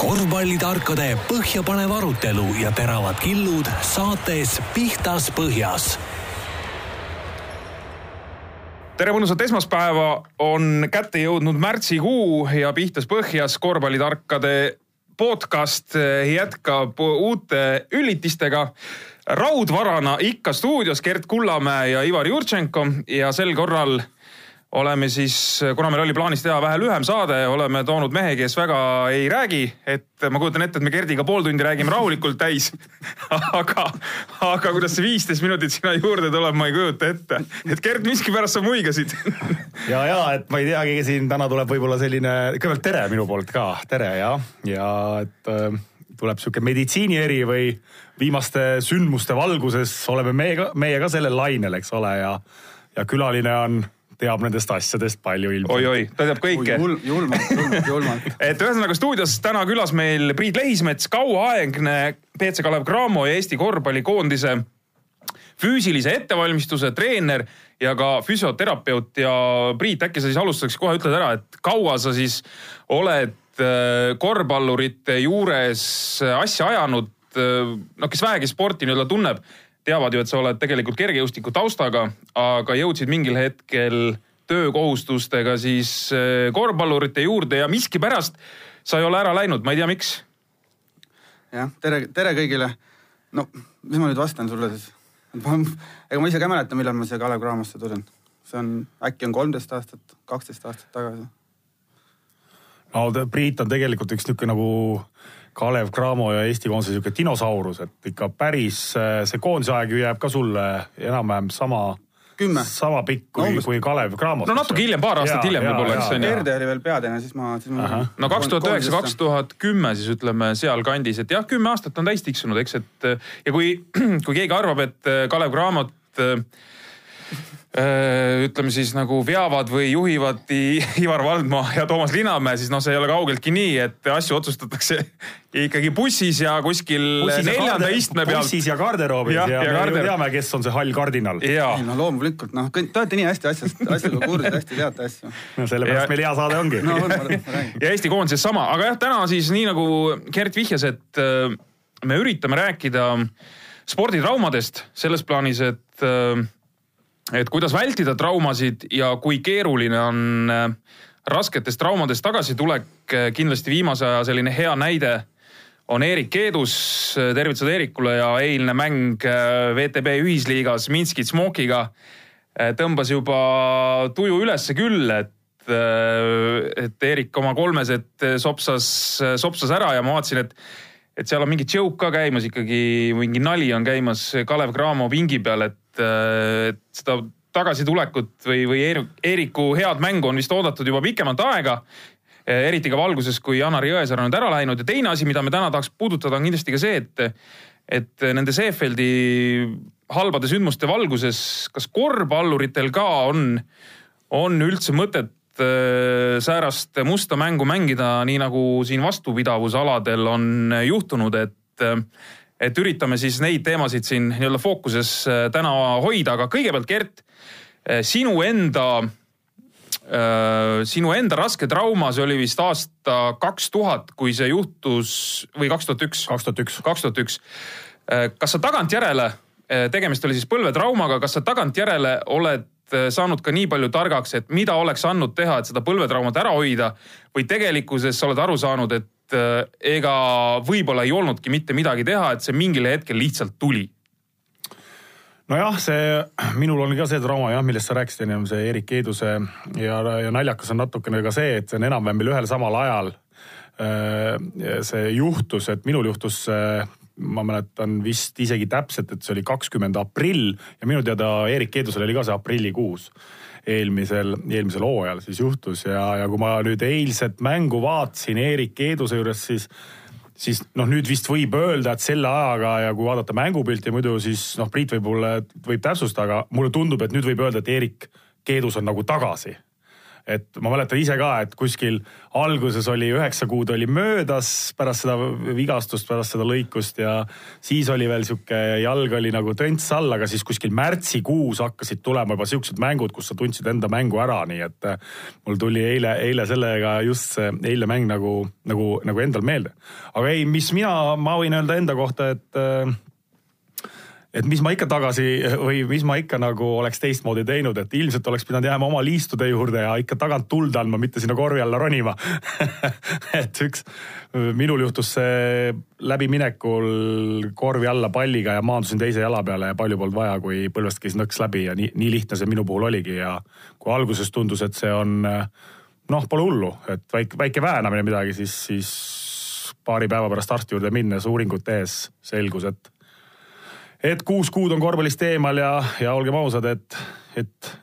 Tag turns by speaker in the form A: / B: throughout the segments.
A: korvpallitarkade põhjapanev arutelu ja teravad killud saates Pihtas Põhjas
B: tere mõnusat esmaspäeva, on kätte jõudnud märtsikuu ja Pihtas Põhjas korvpallitarkade podcast jätkab uute üllitistega. raudvarana ikka stuudios Gert Kullamäe ja Ivar Jurtšenko ja sel korral oleme siis, kuna meil oli plaanis teha vähe lühem saade, oleme toonud mehe, kes väga ei räägi, et ma kujutan ette, et me Gerdiga pool tundi räägime rahulikult täis. Aga, aga kuidas see viisteist minutit sinna juurde tuleb, ma ei kujuta ette. et Gert, miskipärast sa muigasid.
C: Ja, ja et ma ei teagi, siin täna tuleb võib-olla selline, kõigepealt tere minu poolt ka, tere ja, ja et äh, tuleb sihuke meditsiinieri või viimaste sündmuste valguses oleme meie ka, meie ka sellel lainel, eks ole, ja, ja külaline on teab nendest asjadest palju ilmselt.
B: oi-oi, ta teab kõike.
D: julmalt, julmalt, julmalt.
B: et ühesõnaga stuudios täna külas meil Priit Lehismets, kauaaegne BC Kalev Cramo ja Eesti korvpallikoondise füüsilise ettevalmistuse treener ja ka füsioterapeut ja Priit, äkki sa siis alustuseks kohe ütled ära, et kaua sa siis oled äh, korvpallurite juures asja ajanud? Äh, no kes vähegi sporti nii-öelda tunneb, teavad ju, et sa oled tegelikult kergejõustiku taustaga, aga jõudsid mingil hetkel töökohustustega siis eh, korvpallurite juurde ja miskipärast sa ei ole ära läinud, ma ei tea, miks.
D: jah, tere, tere kõigile. no mis ma nüüd vastan sulle siis? ega ma ise ka ei mäleta, millal ma siia Kalev Cramosse tulin. see on, äkki on kolmteist aastat, kaksteist aastat tagasi.
C: no Priit on tegelikult üks niisugune nagu Kalev Cramo ja Eesti koondise sihuke dinosaurus, et ikka päris see koondise aeg ju jääb ka sulle enam-vähem sama
D: kümme.
C: sama pikk kui no,, kui Kalev Cramos.
B: no natuke hiljem, paar aastat hiljem võib-olla, eks on
D: ju. Erde oli veel peatreener, siis ma, siis ma.
B: no kaks tuhat üheksa, kaks tuhat kümme siis ütleme sealkandis, et jah, kümme aastat on täis tiksunud, eks, et ja kui, kui keegi arvab, et Kalev Cramot Äh, ütleme siis nagu veavad või juhivad Ivar Valdmaa ja Toomas Linnamäe, siis noh, see ei ole kaugeltki nii, et asju otsustatakse ikkagi bussis ja kuskil bussis neljanda ja istme peal.
C: bussis ja garderoobis ja, ja, ja me garder... teame, kes on see hall kardinal.
D: ei no loomulikult, noh, te olete nii hästi asjast, asjaga kursis, hästi teate asju.
C: no sellepärast meil hea saade ongi
D: no,.
B: ja Eesti koondises sama, aga jah, täna siis nii nagu Gert vihjas, et äh, me üritame rääkida sporditraumadest selles plaanis, et äh, et kuidas vältida traumasid ja kui keeruline on äh, rasketest traumadest tagasitulek. Äh, kindlasti viimase aja selline hea näide on Erik Keedus, äh, tervitused Eerikule ja eilne mäng VTB ühisliigas Minskit Smokiga tõmbas juba tuju ülesse küll, et et Eerik oma kolmesed sopsas, sopsas ära ja ma vaatasin, et et seal on mingi joke ka käimas ikkagi, mingi nali on käimas Kalev Cramo pingi peal, et et, et seda tagasitulekut või, või Eeriku head mängu on vist oodatud juba pikemat aega. eriti ka valguses, kui Janar Jõesaar on nüüd ära läinud ja teine asi, mida me täna tahaks puudutada, on kindlasti ka see, et, et nende Seefeldi halbade sündmuste valguses, kas korvpalluritel ka on, on üldse mõtet äh, säärast musta mängu mängida, nii nagu siin vastupidavusaladel on juhtunud, et et üritame siis neid teemasid siin nii-öelda fookuses äh, täna hoida, aga kõigepealt Gert, äh, sinu enda, äh, sinu enda raske trauma, see oli vist aasta kaks tuhat, kui see juhtus või kaks tuhat üks?
C: kaks tuhat üks.
B: kaks tuhat üks. kas sa tagantjärele, tegemist oli siis põlvetraumaga, kas sa tagantjärele oled saanud ka nii palju targaks, et mida oleks andnud teha, et seda põlvetraumat ära hoida või tegelikkuses sa oled aru saanud, et et äh, ega võib-olla ei olnudki mitte midagi teha, et see mingil hetkel lihtsalt tuli.
C: Nojah, see, minul on ka see trauma jah, millest sa rääkisid ennem, see Erik Eeduse ja, ja naljakas on natukene ka see, et see on enam-vähem meil ühel samal ajal äh, see juhtus, et minul juhtus ma mäletan vist isegi täpselt, et see oli kakskümmend aprill ja minu teada Erik Eedusel oli ka see aprillikuus eelmisel, eelmisel hooajal siis juhtus ja, ja kui ma nüüd eilset mängu vaatasin Erik Eeduse juures, siis siis noh, nüüd vist võib öelda, et selle ajaga ja kui vaadata mängupilti muidu, siis noh, Priit võib-olla võib täpsustada, aga mulle tundub, et nüüd võib öelda, et Erik Keedus on nagu tagasi et ma mäletan ise ka, et kuskil alguses oli üheksa kuud oli möödas pärast seda vigastust, pärast seda lõikust ja siis oli veel sihuke jalg oli nagu tönts all, aga siis kuskil märtsikuus hakkasid tulema juba siuksed mängud, kus sa tundsid enda mängu ära, nii et äh, mul tuli eile, eile sellega just see eilne mäng nagu, nagu, nagu endal meelde. aga ei, mis mina, ma võin öelda enda kohta, et äh, et mis ma ikka tagasi või mis ma ikka nagu oleks teistmoodi teinud, et ilmselt oleks pidanud jääma oma liistude juurde ja ikka tagant tuld andma, mitte sinna korvi alla ronima. Et üks, minul juhtus see läbiminekul korvi alla palliga ja maandusin teise jala peale ja palju polnud vaja, kui põlvest käis nõks läbi ja nii, nii lihtne see minu puhul oligi ja kui alguses tundus, et see on noh, pole hullu, et väike, väike väänamine midagi, siis, siis paari päeva pärast arsti juurde minnes uuringut tehes selgus, et et kuus kuud on korvpallist eemal ja, ja olgem ausad, et, et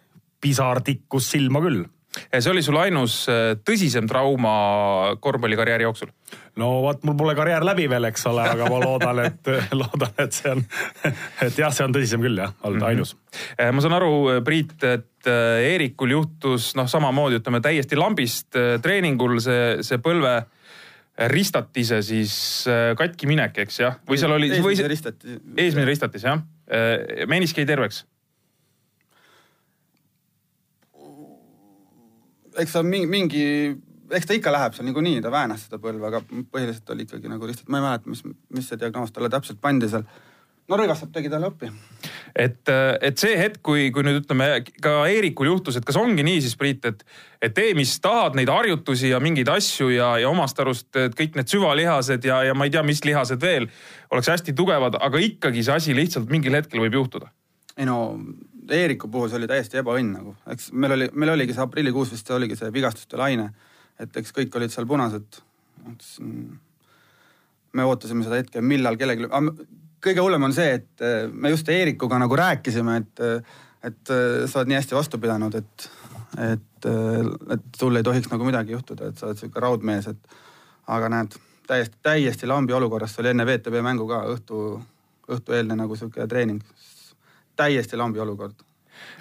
C: pisar tikkus silma küll.
B: see oli sul ainus äh, tõsisem trauma korvpallikarjääri jooksul?
C: no vot, mul pole karjäär läbi veel, eks ole, aga ma loodan, et loodan, et see on, et jah, see on tõsisem küll jah, olnud mhm. ainus.
B: Äh, ma saan aru, Priit, et äh, Eerikul juhtus noh, samamoodi ütleme täiesti lambist treeningul see, see põlve ristatise siis äh, katki minek, eks jah? või seal oli.
D: eesmine ristatis.
B: eesmine ristatis jah. Äh, menisk jäi terveks?
D: eks ta mingi, mingi, eks ta ikka läheb seal niikuinii, ta väänas seda põlve, aga põhiliselt oli ikkagi nagu ristat-, ma ei mäleta, mis, mis see diagnoos talle täpselt pandi seal no rõigastab tegi talle appi.
B: et, et see hetk, kui, kui nüüd ütleme ka Eerikul juhtus, et kas ongi nii siis Priit, et, et tee, mis tahad, neid harjutusi ja mingeid asju ja, ja omast arust kõik need süvalihased ja, ja ma ei tea, mis lihased veel oleks hästi tugevad, aga ikkagi see asi lihtsalt mingil hetkel võib juhtuda.
D: ei no Eeriku puhul see oli täiesti ebaõnn nagu, eks meil oli, meil oligi see aprillikuus vist oligi see vigastuste laine, et eks kõik olid seal punased. me ootasime seda hetke, millal kellelgi, kõige hullem on see, et äh, me just Eerikuga nagu rääkisime, et, äh, et äh, sa oled nii hästi vastu pidanud, et, et, et sul ei tohiks nagu midagi juhtuda, et sa oled sihuke raudmees, et aga näed, täiesti, täiesti lambi olukorras, see oli enne VTB mängu ka õhtu, õhtueelne nagu sihuke treening. täiesti lambi olukord.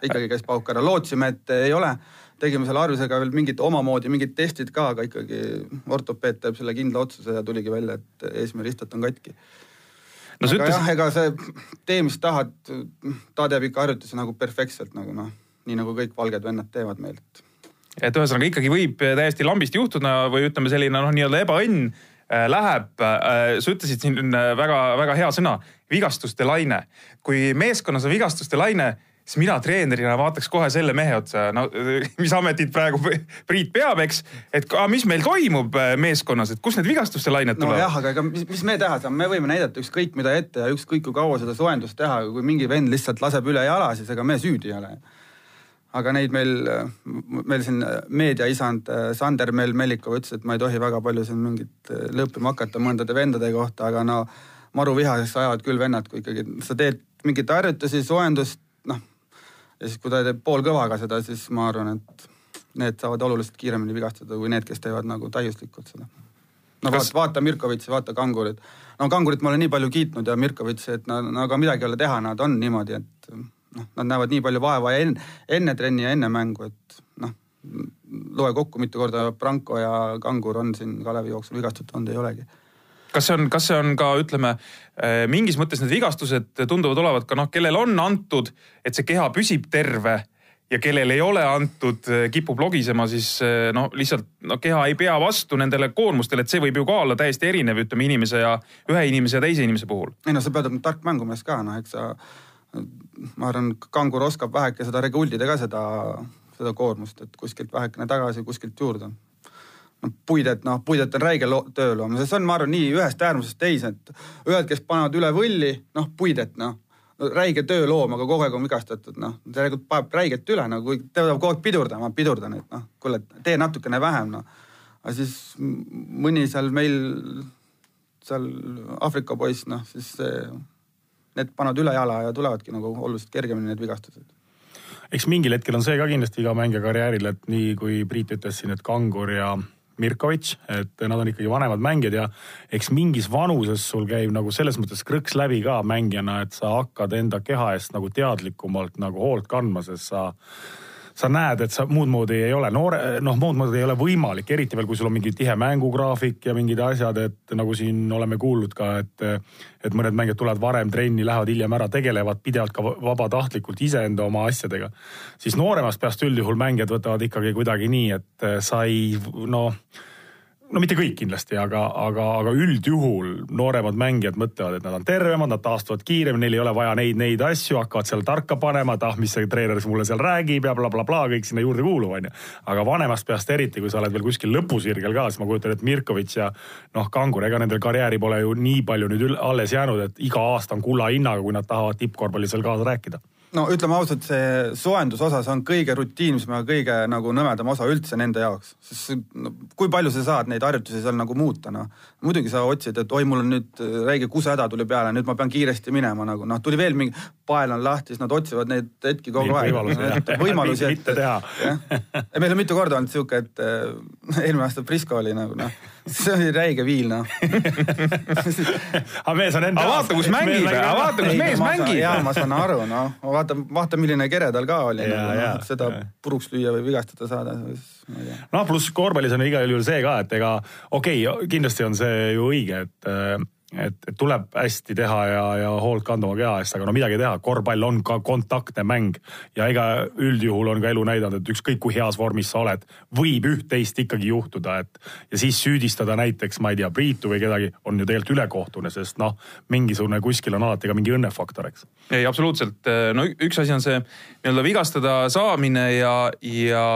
D: ikkagi käis pauk ära, lootsime, et ei ole tegime selle Arvisega veel mingit omamoodi mingid testid ka, aga ikkagi ortopeed teeb selle kindla otsuse ja tuligi välja, et eesmine ristot on katki no aga ütles... jah, ega see tee, mis tahad, ta teeb ikka harjutusi nagu perfektselt nagu noh, nii nagu kõik valged vennad teevad meil, et.
B: ühesõnaga ikkagi võib täiesti lambist juhtuda või ütleme, selline noh, nii-öelda ebaõnn äh, läheb äh,. sa ütlesid siin väga-väga hea sõna, vigastuste laine. kui meeskonnas on vigastuste laine siis mina treenerina vaataks kohe selle mehe otsa, no mis ametit praegu Priit peab, eks. et a, mis meil toimub äh, meeskonnas, et kust need vigastuste lained tulevad?
D: nojah, aga ega mis, mis me teha saame, me võime näidata ükskõik mida ette ja ükskõik kui kaua seda soojendust teha, kui mingi vend lihtsalt laseb üle jala, siis ega me süüdi ei ole aga neid meil, meil siin meediaisand Sander Mel Mellikov ütles, et ma ei tohi väga palju siin mingit lõppima hakata mõndade vendade kohta, aga no maru vihaseks ajavad küll vennad, kui ikkagi sa teed mingeid harjutusi, soojendust, noh, ja siis, kui ta teeb poolkõvaga seda, siis ma arvan, et need saavad oluliselt kiiremini vigastada kui need, kes teevad nagu täiuslikult seda. no Kas... vaata, vaata Mirkovitši, vaata Kangurit. no Kangurit ma olen nii palju kiitnud ja Mirkovitši, et no, no aga midagi ei ole teha, nad on niimoodi, et noh, nad näevad nii palju vaeva ja enne, enne trenni ja enne mängu, et noh, loe kokku, mitu korda Branko ja Kangur on siin Kalevi jooksul vigastatud olnud, ei olegi
B: kas see on, kas see on ka ütleme äh, mingis mõttes need vigastused tunduvad olevat ka noh, kellel on antud, et see keha püsib terve ja kellel ei ole antud, äh, kipub logisema, siis äh, no lihtsalt no keha ei pea vastu nendele koormustele, et see võib ju ka olla täiesti erinev, ütleme inimese ja ühe inimese ja teise inimese puhul.
D: ei no sa pead olema tark mängumees ka, noh, eks sa, ma arvan, kangur oskab väheke seda reguldida ka seda, seda koormust, et kuskilt vähekene tagasi, kuskilt juurde puidet, noh, puidet on räige tööloom, see on, ma arvan, nii ühest äärmusest teise, et ühed, kes panevad üle võlli, noh, puidet, noh räige tööloom, aga kogu aeg on vigastatud, noh, tegelikult paneb räiget üle, no kui ta peab kogu aeg pidurdama, pidurdan, et noh, kuule, tee natukene vähem, noh. aga siis mõni seal meil, seal Aafrika poiss, noh, siis need panevad üle jala ja tulevadki nagu oluliselt kergemini need vigastused
C: eks mingil hetkel on see ka kindlasti iga mängija karjääril, et nii kui Priit ütles siin, et Kangur ja Mirkovitš, et nad on ikkagi vanemad mängijad ja eks mingis vanuses sul käib nagu selles mõttes krõks läbi ka mängijana, et sa hakkad enda keha eest nagu teadlikumalt nagu hoolt kandma, sest sa sa näed, et sa muud moodi ei ole noore, noh, muud moodi ei ole võimalik, eriti veel, kui sul on mingi tihe mängugraafik ja mingid asjad, et nagu siin oleme kuulnud ka, et et mõned mängijad tulevad varem trenni, lähevad hiljem ära, tegelevad pidevalt ka vabatahtlikult iseenda oma asjadega. siis nooremast peast üldjuhul mängijad võtavad ikkagi kuidagi nii, et sa ei noh no mitte kõik kindlasti, aga, aga, aga üldjuhul nooremad mängijad mõtlevad, et nad on tervemad, nad taastuvad kiiremini, neil ei ole vaja neid, neid asju, hakkavad seal tarka panema, et ah, mis see treener mulle seal räägib ja blablabla bla, bla, kõik sinna juurde kuulub, onju. aga vanemast peast eriti, kui sa oled veel kuskil lõpusirgel ka, siis ma kujutan ette Mirkovitš ja noh, Kangur, ega nendel karjääri pole ju nii palju nüüd alles jäänud, et iga aasta on kulla hinnaga, kui nad tahavad tippkorvpallis veel kaasa rääkida
D: no ütleme ausalt, see soojenduse see on kõige rutiinsem ja kõige nagu nõmedam osa üldse nende jaoks. sest no, kui palju sa saad neid harjutusi seal nagu muuta, noh. muidugi sa otsid, et oi, mul on nüüd äh, räige kusehäda tuli peale, nüüd ma pean kiiresti minema nagu noh, tuli veel mingi, pael on lahti, siis nad otsivad neid hetki kogu aeg.
C: võimalusi, et mitte teha.
D: meil on mitu korda olnud sihuke, et äh, eelmine aasta Prisco oli nagu noh see oli räige viil noh
C: aga mees on enda.
B: aga vaata, kus mängib, aga vaata, kus mees mängib.
D: jaa, ma saan aru, noh, vaata, vaata, milline kere tal ka oli. No, seda puruks lüüa või vigastada saada.
C: noh, pluss korvpallis on igal juhul see ka, et ega okei okay,, kindlasti on see ju õige, et et, et tuleb hästi teha ja, ja hoolt kanda oma keha eest, aga no midagi teha, korvpall on ka kontaktne mäng ja ega üldjuhul on ka elu näidanud, et ükskõik kui heas vormis sa oled, võib üht-teist ikkagi juhtuda, et ja siis süüdistada näiteks, ma ei tea, Priitu või kedagi on ju tegelikult ülekohtune, sest noh, mingisugune kuskil on alati ka mingi õnnefaktor, eks.
B: ei, absoluutselt, no üks asi on see nii-öelda vigastada saamine ja, ja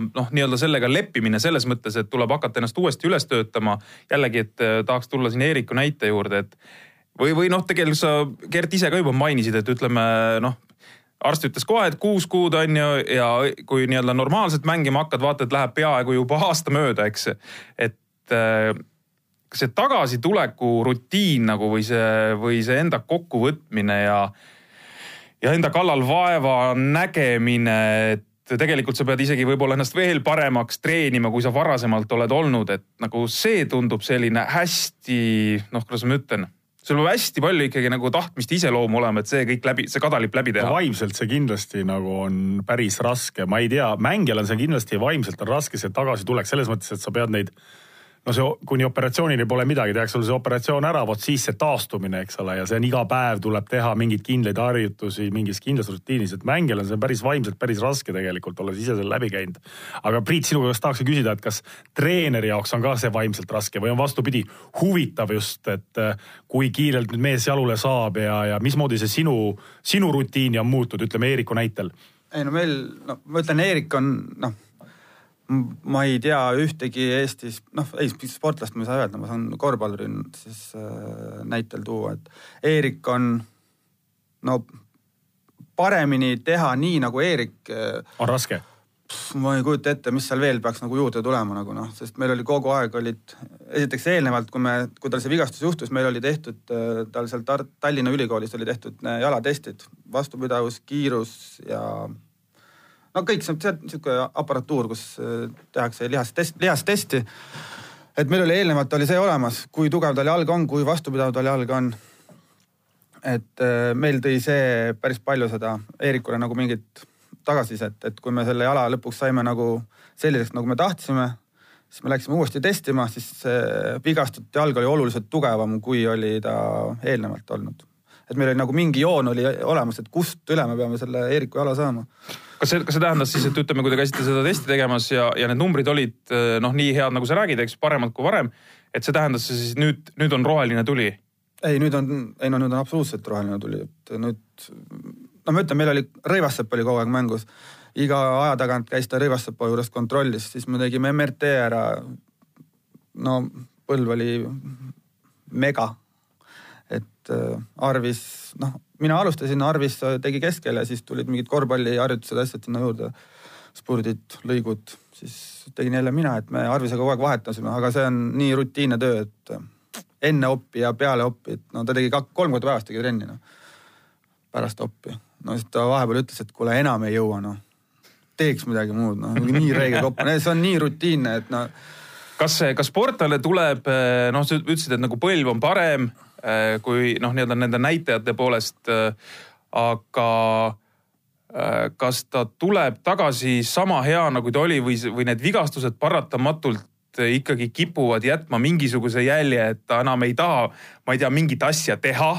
B: noh, nii-öelda sellega leppimine selles mõttes, et tuleb hakata ennast uuesti üles töötama. jällegi, et tahaks tulla siin Eeriku näite juurde juurde, et või, või noh, tegelikult sa, Gert ise ka juba mainisid, et ütleme noh, arst ütles kohe, et kuus kuud on ju ja kui nii-öelda normaalselt mängima hakkad, vaata, et läheb peaaegu juba aasta mööda, eks. et äh, kas see tagasituleku rutiin nagu või see, või see enda kokkuvõtmine ja, ja enda kallal vaeva nägemine, et tegelikult sa pead isegi võib-olla ennast veel paremaks treenima, kui sa varasemalt oled olnud, et nagu see tundub selline hästi, noh, kuidas ma ütlen sul peab hästi palju ikkagi nagu tahtmist, iseloomu olema, et see kõik läbi, see kadalip läbi teha.
C: Vaimselt see kindlasti nagu on päris raske, ma ei tea, mängijal on see kindlasti vaimselt on raske see tagasitulek selles mõttes, et sa pead neid no see kuni operatsioonini pole midagi, tehakse sul see operatsioon ära, vot siis see taastumine, eks ole, ja see on iga päev tuleb teha mingeid kindlaid harjutusi mingis kindlas rutiinis, et mängijal on see päris vaimselt päris raske tegelikult, olles ise selle läbi käinud. aga Priit, sinu käest tahaksin küsida, et kas treeneri jaoks on ka see vaimselt raske või on vastupidi huvitav just, et äh, kui kiirelt nüüd mees jalule saab ja, ja mismoodi see sinu, sinu rutiini on muutunud, ütleme Eeriku näitel?
D: ei no meil, no ma ütlen, Eerik on noh ma ei tea ühtegi Eestis, noh, ei sportlast ma ei saa öelda, ma saan korvpalluri siis äh, näitel tuua, et Eerik on no paremini teha nii nagu Eerik äh,.
C: on raske?
D: ma ei kujuta ette, mis seal veel peaks nagu juurde tulema nagu noh, sest meil oli kogu aeg olid, esiteks eelnevalt, kui me, kui tal see vigastus juhtus, meil oli tehtud äh, tal seal Tallinna Ülikoolis oli tehtud äh, jalatestid, vastupidavus, kiirus ja no kõik see on sihuke aparatuur, kus äh, tehakse lihastest, lihastesti. et meil oli eelnevalt oli see olemas, kui tugev tal jalg on, kui vastupidav tal jalg on. et äh, meil tõi see päris palju seda Eerikule nagu mingit tagasisidet, et kui me selle jala lõpuks saime nagu selliseks, nagu me tahtsime, siis me läksime uuesti testima, siis vigastatud jalg oli oluliselt tugevam, kui oli ta eelnevalt olnud. et meil oli nagu mingi joon oli olemas, et kust üle me peame selle Eeriku jala saama
B: kas see, kas see tähendas siis, et ütleme, kui te käisite seda testi tegemas ja, ja need numbrid olid eh, noh, nii head, nagu sa räägid, eks, paremad kui varem. et see tähendas siis nüüd, nüüd on roheline tuli?
D: ei, nüüd on, ei no nüüd on absoluutselt roheline tuli, et nüüd, no ma ütlen, meil oli Rõivassepp oli kogu aeg mängus. iga aja tagant käis ta Rõivassepa juures kontrollis, siis me tegime MRT ära. no põlv oli mega. Et äh, Arvis, noh mina alustasin, Arvis tegi keskel ja siis tulid mingid korvpalliharjutused, asjad sinna juurde. spurdid, lõigud, siis tegin jälle mina, et me Arvisega kogu aeg vahetasime, aga see on nii rutiinne töö, et enne oppi ja peale oppi, et no ta tegi kak-, kolm korda päevas tegi trenni noh. pärast oppi, no siis ta vahepeal ütles, et kuule enam ei jõua noh. teeks midagi muud noh, nii räige kopp, see on nii rutiinne, et noh
B: kas, kas sportlane tuleb, noh, sa ütlesid, et nagu põlv on parem Äh, kui noh, nii-öelda nende näitajate poolest. Äh, aga kas ta tuleb tagasi sama hea, nagu ta oli või, või need vigastused paratamatult ikkagi kipuvad jätma mingisuguse jälje, et ta enam ei taha, ma ei tea, mingit asja teha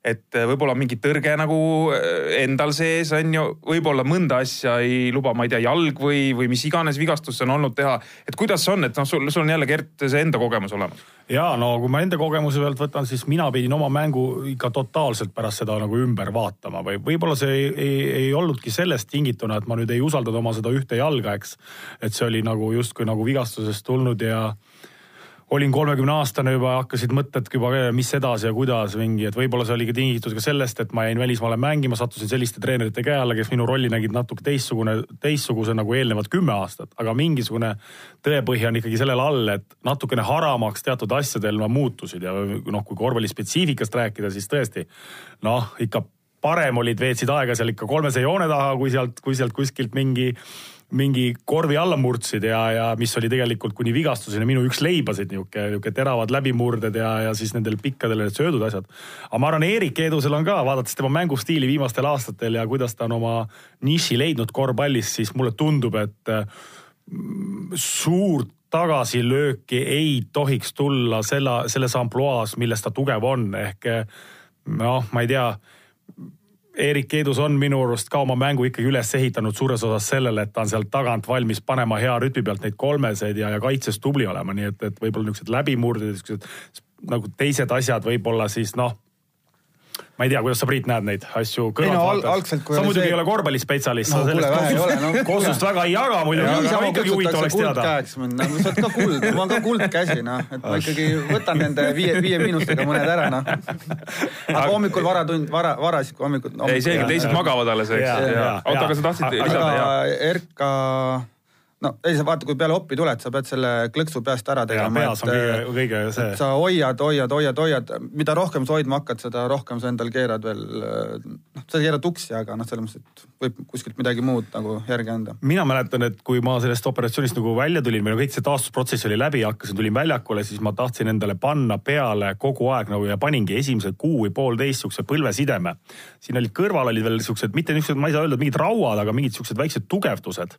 B: et äh, võib-olla mingi tõrge nagu äh, endal sees on ju, võib-olla mõnda asja ei luba, ma ei tea, jalg või, või mis iganes vigastus on olnud teha. et kuidas see on, et noh, sul, sul on jälle Gert see enda kogemus olemas.
C: ja no kui ma enda kogemuse pealt võtan, siis mina pidin oma mängu ikka totaalselt pärast seda nagu ümber vaatama või võib-olla see ei, ei, ei olnudki sellest tingituna, et ma nüüd ei usaldanud oma seda ühte jalga, eks. et see oli nagu justkui nagu vigastusest tulnud ja olin kolmekümne aastane juba, hakkasid mõtted juba, mis edasi ja kuidas mingi, et võib-olla see oligi tingitud ka sellest, et ma jäin välismaale mängima, sattusin selliste treenerite käe alla, kes minu rolli nägid natuke teistsugune, teistsuguse nagu eelnevad kümme aastat, aga mingisugune tõepõhi on ikkagi sellel all, et natukene haramaks teatud asjadel no, muutusid ja noh, kui korvpallispetsiifikast rääkida, siis tõesti noh, ikka parem olid, veetsid aega seal ikka kolmese joone taha, kui sealt, kui sealt kuskilt mingi mingi korvi alla murdsid ja, ja mis oli tegelikult kuni vigastuseni minu üks leibasid niuke, niuke teravad läbimurded ja, ja siis nendel pikkadel need söödud asjad. aga ma arvan, Erik Eedusel on ka, vaadates tema mängustiili viimastel aastatel ja kuidas ta on oma niši leidnud korvpallis, siis mulle tundub, et mm, suurt tagasilööki ei tohiks tulla selle, selles ampluaas, milles ta tugev on, ehk noh, ma ei tea Erik Eedus on minu arust ka oma mängu ikkagi üles ehitanud suures osas sellele, et ta on sealt tagant valmis panema hea rütmi pealt neid kolmeseid ja, ja kaitses tubli olema, nii et, et võib-olla niisugused läbimurded, niisugused nagu teised asjad võib-olla siis noh ma ei tea, kuidas sa, Priit, näed neid asju kõrvalt
D: no, vaadates?
C: sa muidugi ei ole korvpallispetsialist
D: no,,
C: sa sellest
D: kosust,
C: no, kosust väga ei jaga muidugi, aga ikkagi huvitav oleks teada.
D: käeks mind, no sa oled ka kuld, mul on ka kuldkäsi, noh, et ma ikkagi võtan nende viie, viie miinustega mõned ära, noh. aga hommikul varatund, vara, varasik hommikul
B: ei, selge, teised magavad alles, eks. oota, aga sa tahtsid lisada,
D: jah? Erka no ei, sa vaata, kui peale oppi tuled, sa pead selle klõksu peast ära tegema.
C: peas on kõige, kõige see.
D: sa hoiad, hoiad, hoiad, hoiad, mida rohkem sa hoidma hakkad, seda rohkem sa endal keerad veel, noh, sa keerad uksi, aga noh, selles mõttes, et võib kuskilt midagi muud nagu järgi anda.
C: mina mäletan, et kui ma sellest operatsioonist nagu välja tulin, meil kõik see taastusprotsess oli läbi, hakkasin, tulin väljakule, siis ma tahtsin endale panna peale kogu aeg nagu ja paningi esimesed kuu või poolteist siukse põlvesideme. siin olid kõrval olid veel siuksed, mitte niisugused, ma ei saa öelda, mingid rauad, aga mingid siuksed väiksed tugevdused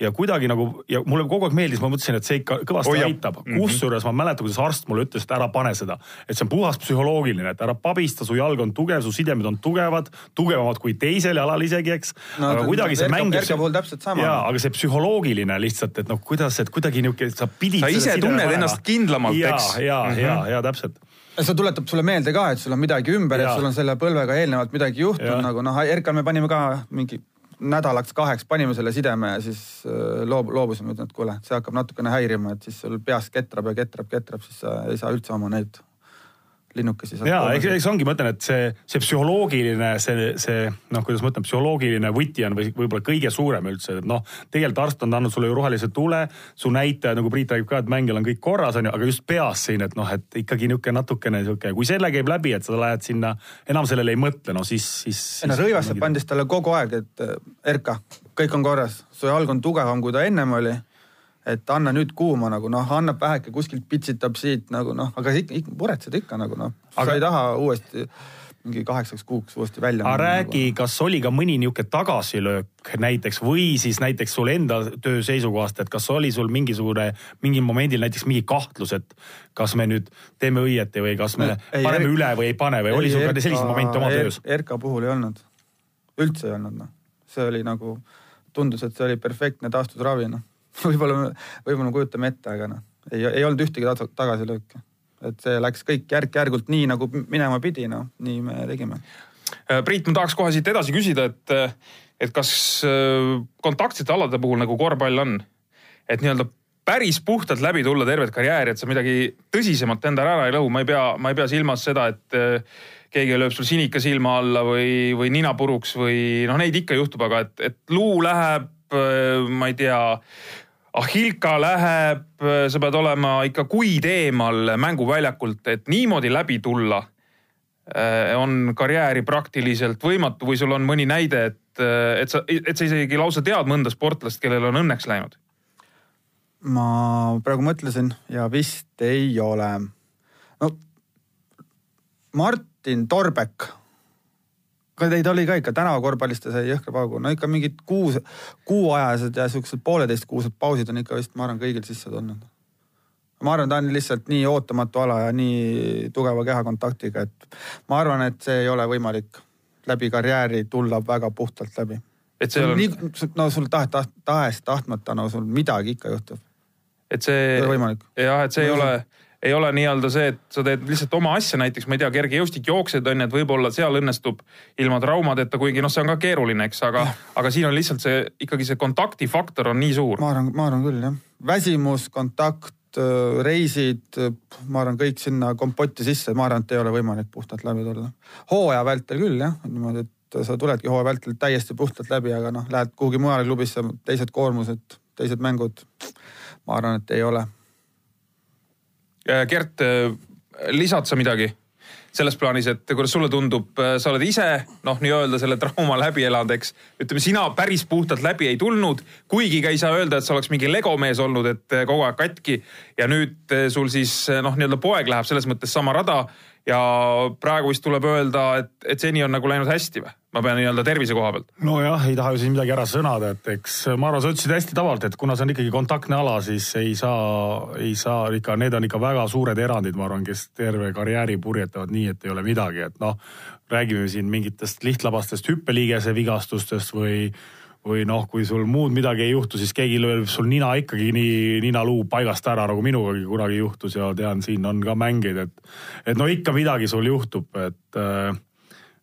C: ja kuidagi nagu ja mulle kogu aeg meeldis, ma mõtlesin, et see ikka kõvasti oh, aitab mm -hmm.. kusjuures ma mäletan, kuidas arst mulle ütles, et ära pane seda, et see on puhas psühholoogiline, et ära pabista, su jalg on tugev, su sidemed on tugevad, tugevamad kui teisel jalal isegi, eks
D: no,.
C: aga kuidagi see mängib.
D: Erka puhul täpselt sama.
C: jaa, aga see psühholoogiline lihtsalt, et noh, kuidas, et kuidagi niisugune, sa pidid.
B: sa ise tunned panema. ennast kindlamalt, eks.
C: ja, ja, ja, ja, ja täpselt
D: see tuletab sulle meelde ka, et sul on midagi ümber, et sul on selle põlvega eelnevalt midagi juhtunud, nagu noh, Erkal me panime ka mingi nädalaks-kaheks panime selle sideme ja siis äh, loob-, loobusime, et kuule, see hakkab natukene häirima, et siis sul peas ketrab ja ketrab, ketrab, siis sa ei saa üldse oma neid linnukesi.
C: ja, eks, eks ongi, ma ütlen, et see, see psühholoogiline, see, see noh, kuidas ma ütlen, psühholoogiline võti on või võib-olla kõige suurem üldse, et noh, tegelikult arst on andnud sulle ju rohelise tule, su näitajad, nagu Priit räägib ka, et mängijal on kõik korras, on ju, aga just peas siin, et noh, et ikkagi niisugune natukene niisugune, kui selle käib läbi, et sa lähed sinna, enam sellele ei mõtle, no siis, siis.
D: ei no Rõivassepp andis talle kogu aeg, et Erka, kõik on korras, su jalg on tugevam, kui ta ennem oli et anna nüüd kuuma nagu noh, annab väheke kuskilt pitsitab siit nagu noh, aga ikka, ikka muretsed ikka nagu noh, sa aga... ei taha uuesti mingi kaheksaks kuuks uuesti välja.
C: aga räägi nagu., kas oli ka mõni niisugune tagasilöök näiteks või siis näiteks sul enda töö seisukohast, et kas oli sul mingisugune, mingil momendil näiteks mingi kahtlus, et kas me nüüd teeme õieti või kas me ei, paneme ei, üle või ei pane või ei, oli sul ka selliseid momente oma töös?
D: RK puhul ei olnud, üldse ei olnud noh, see oli nagu, tundus, et see oli perfektne taastusravi noh võib-olla, võib-olla me kujutame ette, aga noh, ei, ei olnud ühtegi tagasilööki. et see läks kõik järk-järgult nii, nagu minema pidi, noh, nii me tegime.
B: Äh, Priit, ma tahaks kohe siit edasi küsida, et, et kas äh, kontaktsete alade puhul nagu korvpall on, et nii-öelda päris puhtalt läbi tulla tervet karjääri, et sa midagi tõsisemat endale ära ei lõhu, ma ei pea, ma ei pea silmas seda, et äh, keegi lööb sul sinika silma alla või, või nina puruks või noh, neid ikka juhtub, aga et, et luu läheb, ma ei tea Ahilka läheb, sa pead olema ikka kuid eemal mänguväljakult, et niimoodi läbi tulla eh, on karjääri praktiliselt võimatu või sul on mõni näide, et, et sa, et sa isegi lausa tead mõnda sportlast, kellel on õnneks läinud?
D: ma praegu mõtlesin ja vist ei ole. no Martin Torbek ei ta oli ka ikka tänavakorvpallist ta sai jõhkra paugu, no ikka mingid kuus, kuuajased ja siuksed pooleteistkuused pausid on ikka vist, ma arvan, kõigil sisse tulnud. ma arvan, ta on lihtsalt nii ootamatu ala ja nii tugeva kehakontaktiga, et ma arvan, et see ei ole võimalik läbi karjääri tulla väga puhtalt läbi.
B: et see on,
D: nii, no sul taht, taht, tahes-tahtmata, no sul midagi ikka juhtub.
B: et see,
D: ole
B: jah, et see ei ole ei ole nii-öelda see, et sa teed lihtsalt oma asja, näiteks ma ei tea, kergejõustik jooksed on ju, et võib-olla seal õnnestub ilma traumadeta, kuigi noh, see on ka keeruline, eks, aga, aga siin on lihtsalt see ikkagi see kontaktifaktor on nii suur.
D: ma arvan, ma arvan küll jah, väsimus, kontakt, reisid, ma arvan, kõik sinna kompotti sisse, ma arvan, et ei ole võimalik puhtalt läbi tulla. hooaja vältel küll jah, niimoodi, et sa tuledki hooaja vältel täiesti puhtalt läbi, aga noh, lähed kuhugi mujale klubisse, teised koormused, teised mängud. ma arvan, et ei ole
B: Äh, Gert, äh, lisad sa midagi? selles plaanis, et kuidas sulle tundub, äh, sa oled ise noh, nii-öelda selle trauma läbi elanud, eks. ütleme, sina päris puhtalt läbi ei tulnud, kuigi ka ei saa öelda, et sa oleks mingi legomees olnud, et kogu aeg katki. ja nüüd sul siis noh, nii-öelda poeg läheb selles mõttes sama rada ja praegu vist tuleb öelda, et, et seni on nagu läinud hästi või? Ma pean nii-öelda tervise koha pealt.
C: nojah, ei taha ju siin midagi ära sõnada, et eks ma arvan, sa ütlesid hästi tavaliselt, et kuna see on ikkagi kontaktne ala, siis ei saa, ei saa ikka, need on ikka väga suured erandid, ma arvan, kes terve karjääri purjetavad nii, et ei ole midagi, et noh, räägime siin mingitest lihtlabastest hüppeliigese vigastustest või või noh, kui sul muud midagi ei juhtu, siis keegi lööb sul nina ikkagi nii, ninaluu paigast ära, nagu minugagi kunagi juhtus ja tean, siin on ka mängeid, et et no ikka midagi sul juhtub, et äh,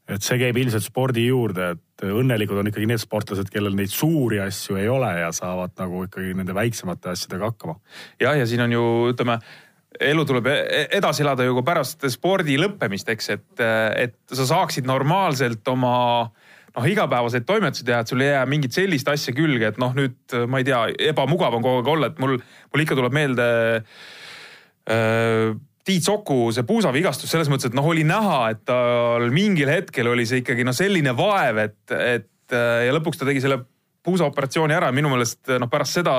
C: et see käib ilmselt spordi juurde, et õnnelikud on ikkagi need sportlased, kellel neid suuri asju ei ole ja saavad nagu ikkagi nende väiksemate asjadega hakkama.
B: jah, ja siin on ju ütleme elu tuleb e-, edasi elada ju ka pärast spordi lõppemist, eks, et, et sa saaksid normaalselt oma noh, igapäevaseid toimetusi teha, et sul ei jää mingit sellist asja külge, et noh, nüüd ma ei tea, ebamugav on kogu aeg olla, et mul, mul ikka tuleb meelde äh, Tiit Soku see puusavigastus selles mõttes, et noh, oli näha, et tal mingil hetkel oli see ikkagi noh, selline vaev, et, et ja lõpuks ta tegi selle puusaoperatsiooni ära ja minu meelest noh, pärast seda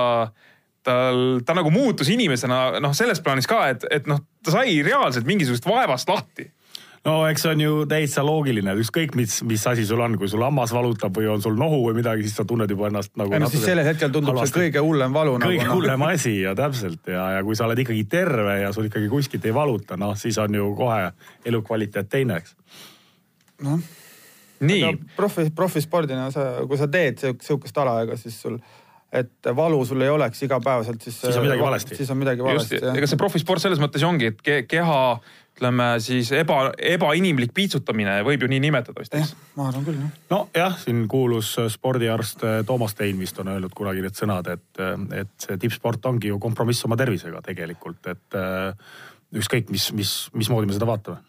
B: tal, ta nagu muutus inimesena noh, selles plaanis ka, et, et noh, ta sai reaalselt mingisugusest vaevast lahti
C: no eks see on ju täitsa loogiline, ükskõik mis, mis asi sul on, kui sul hammas valutab või on sul nohu või midagi, siis sa tunned juba ennast nagu.
D: ei no siis sellel hetkel tundub halvasti. see kõige hullem valu.
C: kõige nagu, hullem asi ja täpselt ja, ja kui sa oled ikkagi terve ja sul ikkagi kuskilt ei valuta, noh siis on ju kohe elukvaliteet teine, eks.
D: noh. nii. profi, profispordina sa, kui sa teed sihukest ala, ega siis sul et valu sul ei oleks igapäevaselt, siis.
C: siis on midagi valesti.
D: siis on midagi valesti.
B: ega see profisport selles mõttes ongi, et keha ütleme siis eba, ebainimlik piitsutamine võib ju nii nimetada vist, eks?
D: ma arvan küll, jah.
C: nojah, siin kuulus spordiarst eh, Toomas Tein vist on öelnud kunagi need sõnad, et, eh, et see tippsport ongi ju kompromiss oma tervisega tegelikult, et eh, ükskõik, mis, mis, mismoodi me seda vaatame.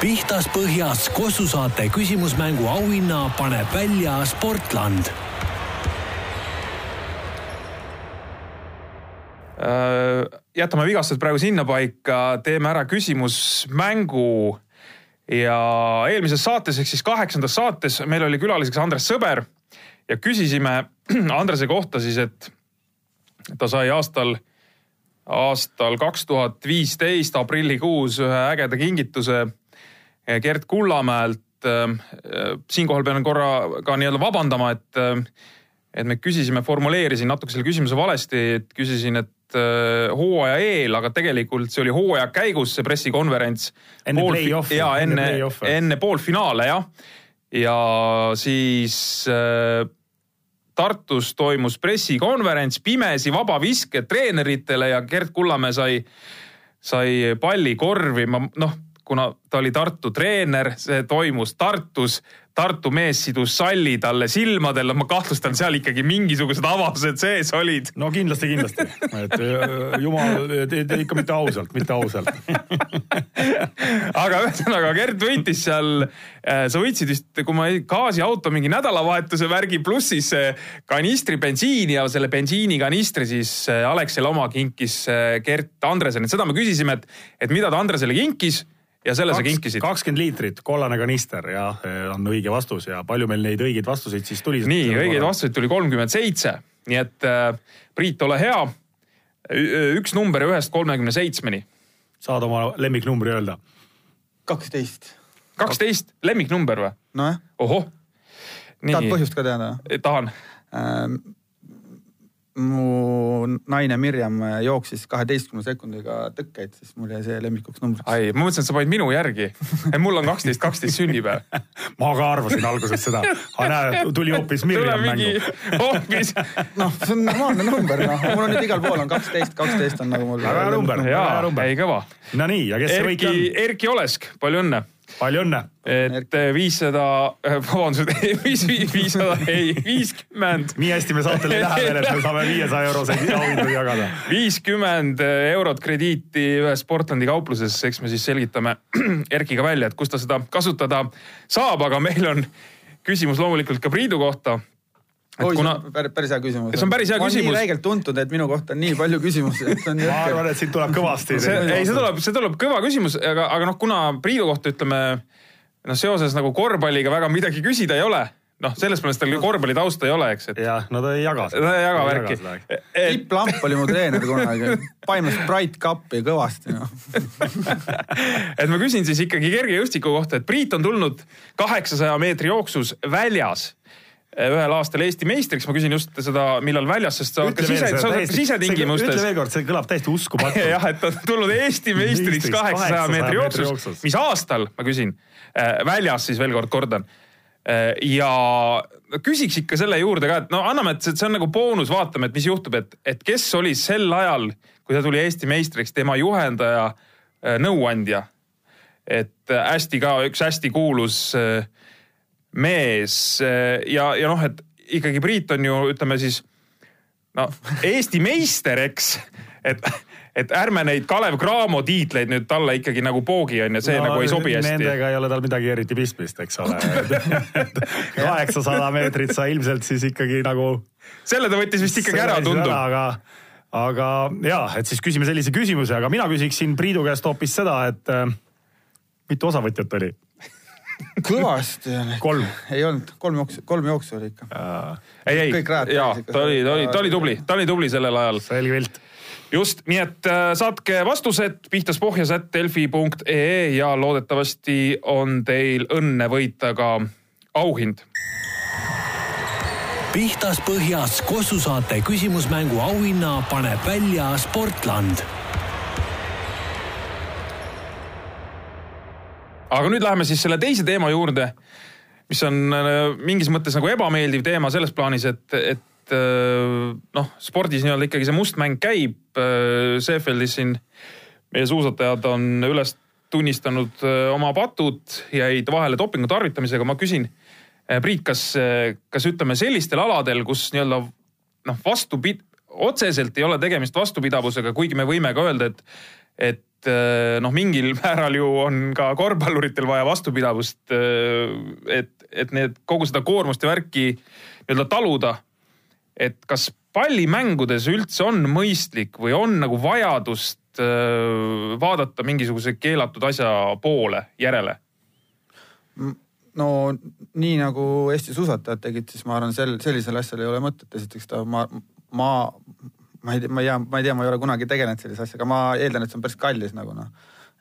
A: pihtas põhjas Kossu saate küsimusmängu auhinna paneb välja Sportland
B: jätame vigastused praegu sinnapaika, teeme ära küsimusmängu. ja eelmises saates ehk siis kaheksandas saates meil oli külaliseks Andres Sõber ja küsisime Andrese kohta siis, et ta sai aastal, aastal kaks tuhat viisteist aprillikuus ühe ägeda kingituse Gert Kullamäelt. siinkohal pean korra ka nii-öelda vabandama, et, et me küsisime, formuleerisin natuke selle küsimuse valesti, et küsisin, et Äh, hooaja eel, aga tegelikult see oli hooaja käigus, see pressikonverents.
C: enne play-off'i.
B: ja enne, enne, enne poolfinaale jah. ja siis äh, Tartus toimus pressikonverents, pimesi vabaviske treeneritele ja Gerd Kullamäe sai, sai palli korvi, ma noh, kuna ta oli Tartu treener, see toimus Tartus Tartu mees sidus salli talle silmadele, ma kahtlustan, seal ikkagi mingisugused avased sees olid.
C: no kindlasti, kindlasti, et äh, jumal, ikka mitte ausalt, mitte ausalt.
B: Aga ühesõnaga Gert võitis seal, äh, sa võitsid vist, kui ma gaasiauto mingi nädalavahetuse värgi, pluss siis kanistri bensiini ja selle bensiinikanistri siis äh, Alexel oma kinkis Gert Andresele, et seda me küsisime, et, et mida ta Andresele kinkis ja selle Kaks, sa kinkisid?
C: kakskümmend liitrit, kollane kanister ja on õige vastus ja palju meil neid õigeid vastuseid siis tuli?
B: nii, õigeid korra? vastuseid tuli kolmkümmend seitse, nii et äh, Priit, ole hea. üks number ühest kolmekümne seitsmeni.
C: saad oma lemmiknumbri öelda?
D: kaksteist.
B: kaksteist, lemmiknumber või?
D: nojah,
B: ohoh.
D: tahad põhjust ka teada?
B: tahan.
D: Mu naine Mirjam jooksis kaheteistkümne sekundiga tõkkeid, siis mul jäi see lemmikuks numbriks.
B: ai, ma mõtlesin, et sa panid minu järgi. mul on kaksteist, kaksteist sünnipäev.
C: ma ka arvasin alguses seda, aga näed, tuli hoopis Mirjam mängu.
B: hoopis,
D: noh, see on normaalne number, noh, mul on nüüd igal pool on kaksteist, kaksteist on nagu mul.
C: väga hea number, väga hea number
B: ei. kõva.
C: Nonii, ja kes see võitja
B: Erki,
C: on?
B: Erki Olesk, palju õnne.
C: Palju õnne.
B: et viissada, vabandust, viis, viissada, ei, viiskümmend,
C: nii hästi me saatele ei lähe veel, et me saame viiesaja euroseid auhindu jagada.
B: viiskümmend eurot krediiti ühes Portlandi kaupluses, eks me siis selgitame Erkiga välja, et kus ta seda kasutada saab, aga meil on küsimus loomulikult ka Priidu kohta. Et
D: oi, see
B: kuna
D: on päris, hea küsimus.
B: See on päris hea
D: ma olen
B: küsimus.
D: nii räigelt tuntud, et minu kohta on nii palju küsimusi, et see on
C: ma arvan, et siit tuleb kõvasti.
B: see, ei, see tuleb, see tuleb kõva küsimus, aga, aga noh, kuna Priidu kohta ütleme noh, seoses nagu korvpalliga väga midagi küsida ei ole, noh, selles mõttes tal ju korvpalli tausta ei ole, eks, et
C: jah, no ta ei jaga
B: ta ei jaga värki.
D: Tipp Lamp oli mu treener kunagi, paimas Bright Cupi kõvasti noh. no.
B: et ma küsin siis ikkagi kergejõustiku kohta, et Priit on tulnud kaheksasaja meetri jooksus väljas ühel aastal Eesti meistriks, ma küsin just seda, millal väljas, sest sa oled ka sise, sa oled ka
C: ütle
B: sisetingimustes.
C: veel kord, see kõlab täiesti uskumatu.
B: jah, et ta on tulnud Eesti meistriks kaheksasaja
C: 800
B: meetri
C: jooksus
B: mis aastal, ma küsin, väljas siis veel kord kordan. ja küsiks ikka selle juurde ka, et no anname, et see see on nagu boonus, vaatame, et mis juhtub, et, et kes oli sel ajal, kui ta tuli Eesti meistriks, tema juhendaja, nõuandja. et hästi ka üks hästi kuulus äh, mees äh, ja, ja noh, et ikkagi Priit on ju ütleme siis no Eesti meister, eks, et, et ärme neid Kalev Cramo tiitleid nüüd talle ikkagi nagu poogi on ja see no, nagu ei sobi hästi.
C: Nendega ei ole tal midagi eriti pistmist, eks ole. kaheksasada meetrit sa ilmselt siis ikkagi nagu.
B: selle ta võttis vist ikkagi ära, tundub.
C: aga, aga ja, et siis küsime sellise küsimuse, aga mina küsiksin Priidu käest hoopis seda, et äh, mitu osavõtjat oli?
D: kõvasti.
C: kolm.
D: ei olnud, kolm jooksu, kolm jooksu oli ikka.
B: ei, ei jaa
D: ikka.
B: ta oli, ta oli, ta oli tubli, ta oli tubli sellel ajal.
C: selge pilt.
B: just, nii et äh, saatke vastused pihtaspohjas.delfi.ee ja loodetavasti on teil õnne võita ka auhind
A: pihtas põhjas Kossu saate küsimusmängu auhinna paneb välja Sportland
B: aga nüüd läheme siis selle teise teema juurde, mis on äh, mingis mõttes nagu ebameeldiv teema selles plaanis, et, et äh, noh, spordis nii-öelda ikkagi see must mäng käib. Seefeldis siin meie suusatajad on üles tunnistanud äh, oma patud, jäid vahele dopingu tarvitamisega. ma küsin, Priit, kas, kas ütleme sellistel aladel, kus nii-öelda noh, vastupid-, otseselt ei ole tegemist vastupidavusega, kuigi me võime ka öelda, et, et eh, noh, mingil määral ju on ka korvpalluritel vaja vastupidavust. et, et need kogu seda koormust ja värki nii-öelda taluda. et kas pallimängudes üldse on mõistlik või on nagu vajadust eh, vaadata mingisuguse keelatud asja poole järele?
D: no nii nagu Eesti suusatajad tegid, siis ma arvan, sel, sellisel asjal ei ole mõtet, esiteks ta, ma, ma, ma ei ma ei tea, ma ei tea, ma ei ole kunagi tegelenud sellise asjaga, ma eeldan, et see on päris kallis nagu noh.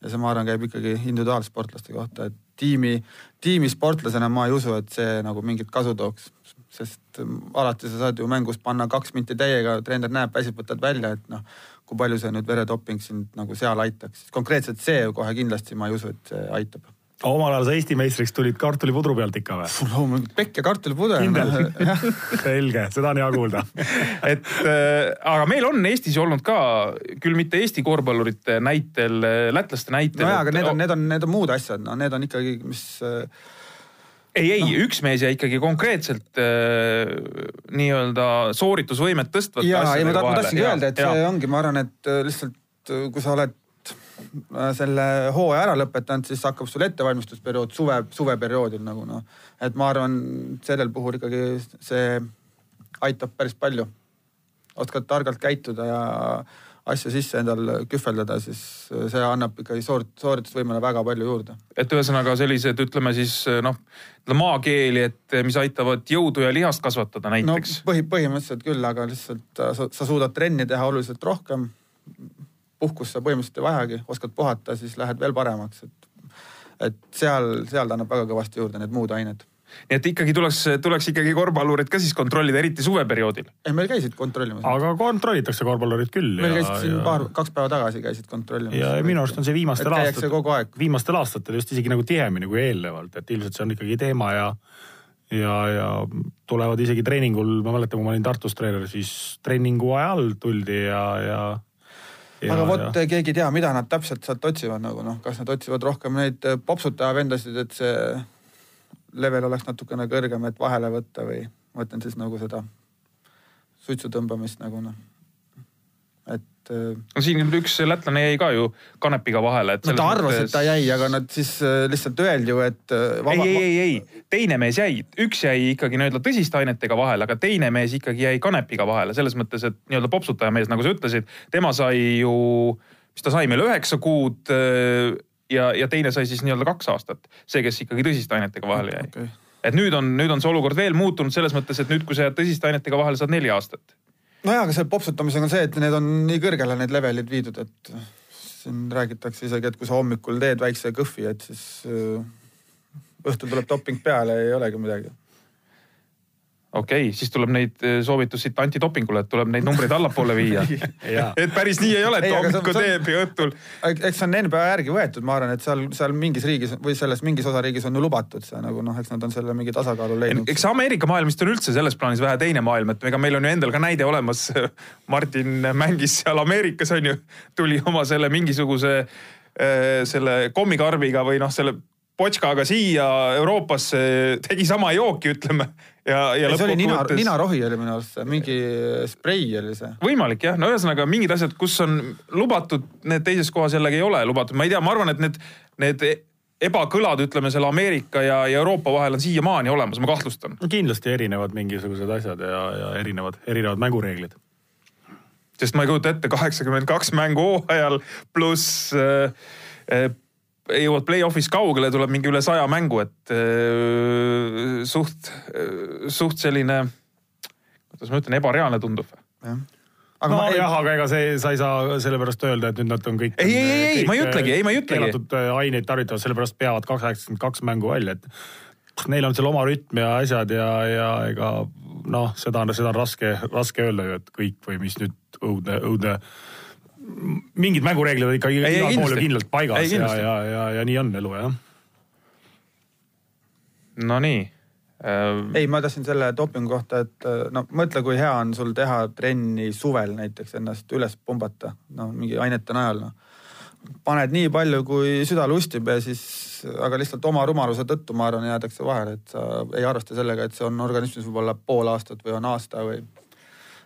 D: ja see, ma arvan, käib ikkagi individuaalsportlaste kohta, et tiimi, tiimisportlasena ma ei usu, et see nagu mingit kasu tooks. sest alati sa saad ju mängus panna kaks minti täiega, treener näeb, väsib, võtad välja, et noh, kui palju see nüüd veredoping sind nagu seal aitaks. konkreetselt see kohe kindlasti ma ei usu, et see aitab
C: omal ajal sa Eesti meistriks tulid kartulipudru pealt ikka või?
D: loomulikult pekk ja kartulipudel.
C: kindel. selge, seda on hea kuulda.
B: et äh, aga meil on Eestis olnud ka küll mitte Eesti korvpallurite näitel, lätlaste näitel.
D: nojah, aga need on, need on, need on muud asjad, no need on ikkagi, mis äh,
B: ei, ei no., üks mees jäi ikkagi konkreetselt äh, nii-öelda sooritusvõimet tõstvate
D: ja, ei ma,
B: asjadega
D: ta, ma
B: vahele.
D: tahtsingi öelda, et
B: ja.
D: see ongi, ma arvan, et lihtsalt äh, kui sa oled selle hooaja ära lõpetanud, siis hakkab sul ettevalmistusperiood suve, suveperioodil nagu noh. et ma arvan, sellel puhul ikkagi see aitab päris palju. oskad targalt käituda ja asju sisse endal kühveldada, siis see annab ikkagi soorit-, sooritusvõimele väga palju juurde.
B: et ühesõnaga sellised, ütleme siis noh, maakeeli, et mis aitavad jõudu ja lihast kasvatada näiteks no..
D: põhi, põhimõtteliselt küll, aga lihtsalt äh, sa, sa suudad trenni teha oluliselt rohkem. Puhkust sa põhimõtteliselt ei vajagi, oskad puhata, siis lähed veel paremaks, et, et seal, seal ta annab väga kõvasti juurde need muud ained.
B: nii et ikkagi tuleks, tuleks ikkagi korvpallurit ka siis kontrollida, eriti suveperioodil.
D: ei, meil käisid kontrollimas.
C: aga kontrollitakse korvpallurit küll.
D: meil käisid siin paar, kaks päeva tagasi käisid kontrollimas.
C: ja minu arust on see viimastel aastatel,
D: kogu aeg.
C: viimastel aastatel just isegi nagu tihemini kui eelnevalt, et ilmselt see on ikkagi teema ja ja, ja tulevad isegi treeningul, ma mäletan, kui ma olin Tartus treener, siis treeningu ajal tuldi ja, ja, ja.
D: Aga vot keegi ei tea, mida nad täpselt sealt otsivad nagu noh, kas nad otsivad rohkem neid eh, popsutaja vendasid, et see level oleks natukene kõrgem, et vahele võtta või ma mõtlen siis nagu seda suitsu tõmbamist nagu noh, et eh,
B: no siin üks lätlane jäi ka ju kanepiga vahele.
D: no ta arvas, et ta jäi, aga nad siis eh, lihtsalt öeldi ju, et eh,
B: ei, ei, ei, ei, teine mees jäi, üks jäi ikkagi nii-öelda tõsiste ainetega vahele, aga teine mees ikkagi jäi kanepiga vahele, selles mõttes, et nii-öelda popsutaja mees, nagu sa ütlesid, tema sai ju, mis ta sai meil üheksa kuud äh, ja, ja teine sai siis nii-öelda kaks aastat. see, kes ikkagi tõsiste ainetega vahele jäi
D: okei.
B: et nüüd on, nüüd on see olukord veel muutunud selles mõttes, et nüüd, kui sa jääd tõsiste ainetega vahele, saad neli aastat.
D: nojah, aga selle popsutamisega on see, et need on nii kõrgele need levelid viidud, et siin räägitakse isegi, et kui sa hommikul teed väikse kõhvi, et siis äh, õhtul tuleb doping peale ei olegi midagi.
B: Okei okay,, siis tuleb neid eh, soovitus siit antidopingule, et tuleb neid numbreid allapoole viia. Et päris nii ei ole, et hommikul teeb ja õhtul.
D: eks see on NBA järgi võetud, ma arvan, et seal, seal mingis riigis või selles mingis osariigis on ju lubatud see nagu noh, eks nad on selle mingi tasakaalu leidnud.
B: eks Ameerika maailm vist on üldse selles plaanis vähe teine maailm, et ega meil on ju endal ka näide olemas. Martin mängis seal Ameerikas on ju, tuli oma selle mingisuguse äh, selle kommikarbiga või noh, selle potškaga siia Euroopasse, tegi sama jooki, ütleme. ja, ja
D: see oli nina,
B: lõppkokkuvõttes
D: ninarohi oli minu arust see, mingi sprei oli see.
B: võimalik jah, no ühesõnaga mingid asjad, kus on lubatud, need teises kohas jällegi ei ole lubatud, ma ei tea, ma arvan, et need, need ebakõlad, ütleme selle Ameerika ja, ja Euroopa vahel on siiamaani olemas, ma kahtlustan.
C: kindlasti erinevad mingisugused asjad ja, ja erinevad, erinevad mängureeglid.
B: sest ma ei kujuta ette kaheksakümmend kaks mängu hooajal pluss äh, äh, jõuad play-off'is kaugele, tuleb mingi üle saja mängu, et äh, suht, suht selline, kuidas ma ütlen, ebareaalne tundub.
D: jah, aga ma ei,
C: nojah, aga ega see, sa ei saa sellepärast öelda, et nüüd nad on kõik.
B: Ei, ei, ei, ei, ma ei ütlegi, ei, ma ei ütlegi.
C: keelatud äh, aineid tarvitavad, sellepärast peavad kaheksakümmend kaks mängu välja, et neil on seal oma rütm ja asjad ja, ja ega noh, seda on, seda on raske, raske öelda ju, et kõik või mis nüüd õudne, õudne. Mingid mängureeglid on
B: ei,
C: igal pool ju
B: kindlasti.
C: kindlalt paigas
B: Ei,
C: ja, ja, ja, ja nii on elu jah.
B: Nonii äh,.
D: ei, ma tahtsin selle dopingu kohta, et no mõtle, kui hea on sul teha trenni suvel näiteks ennast üles pumbata, no mingi ainete najal noh. paned nii palju, kui süda lustib ja siis, aga lihtsalt oma rumaluse tõttu, ma arvan, jäädakse vahele, et sa ei arvesta sellega, et see on organismis võib-olla pool aastat või on aasta või.